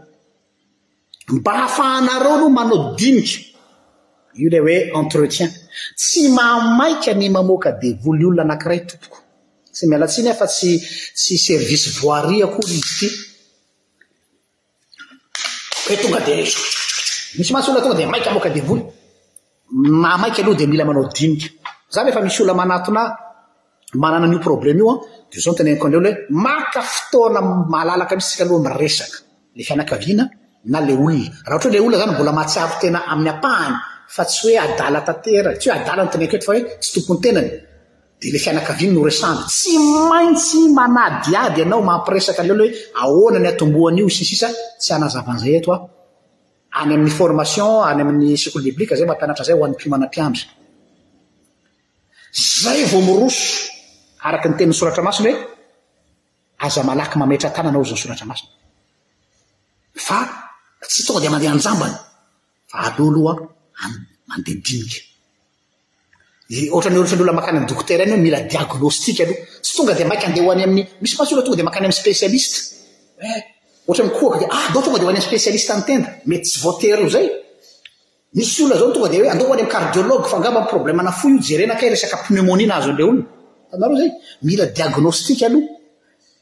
Mba afahanareo aloha manao dinika. Io le hoe entretien. Tsy mahamaika ny mamoaka devoly olona anakiray tompoko. Tsy mialatsiny aho fa tsy tsy service voirie akory izy ity. Dia tonga dia misy mantsy olona tonga dia maika hamoaka devoly. Maha maika aloha dia mila manao dinika. Za rehefa misy olona manatona ahy manana an'io problème io an, dia zao no teneniko an'ireo hoe maka fotoana malalaka mihitsy isika aloha miresaka. Le fianakaviana na le olona. Raha ohatra hoe le olona zany mbola mahatsiaro tena amin'ny ampahany fa tsy hoe adala tanteraka, tsy hoe adala no teneniko eto fa hoe tsy tompon'ny tenany. Dia ilay fianakaviany no resahana. Tsy maintsy manadihady ianao, mampiresaka an'ilay olona hoe ahoana ny atombohany io, sy ny sisa Tsy hanazava an'izay eto aho. Any amin'ny formation, any amin'ny sekoly biblika, izay mampianatra izay ho an'ny mpiomana mpiandry. Izay vao miroso, araka ny tenin'ny Soratra Masina hoe, Aza malaky mametra-tanana, hozy ny Soratra Masina. Fa tsy tonga dia mandeha an-jambany. Aleo aloha an mandeha dinika. Ohatran'ny ohatran'ny olona makany amin'ny dokotera eny hoe mila diagnostic aloha. Tsy tonga dia maika andeha ho any amin'ny misy mantsy olona tonga dia makany amin'ny spécialiste. Eh, ohatran'ny kohaka dia ah aleo tonga dia ho any amin'ny spécialiste ny tenda. Mety tsy voatery ho zay. Misy olona zao tonga dia hoe andao ho any amin'ny cardiologue fa angamba problème ana fo io jerena kay resaka pneumonie nahazo an'ilay olona. Hitanareo zay? Mila diagnostic aloha.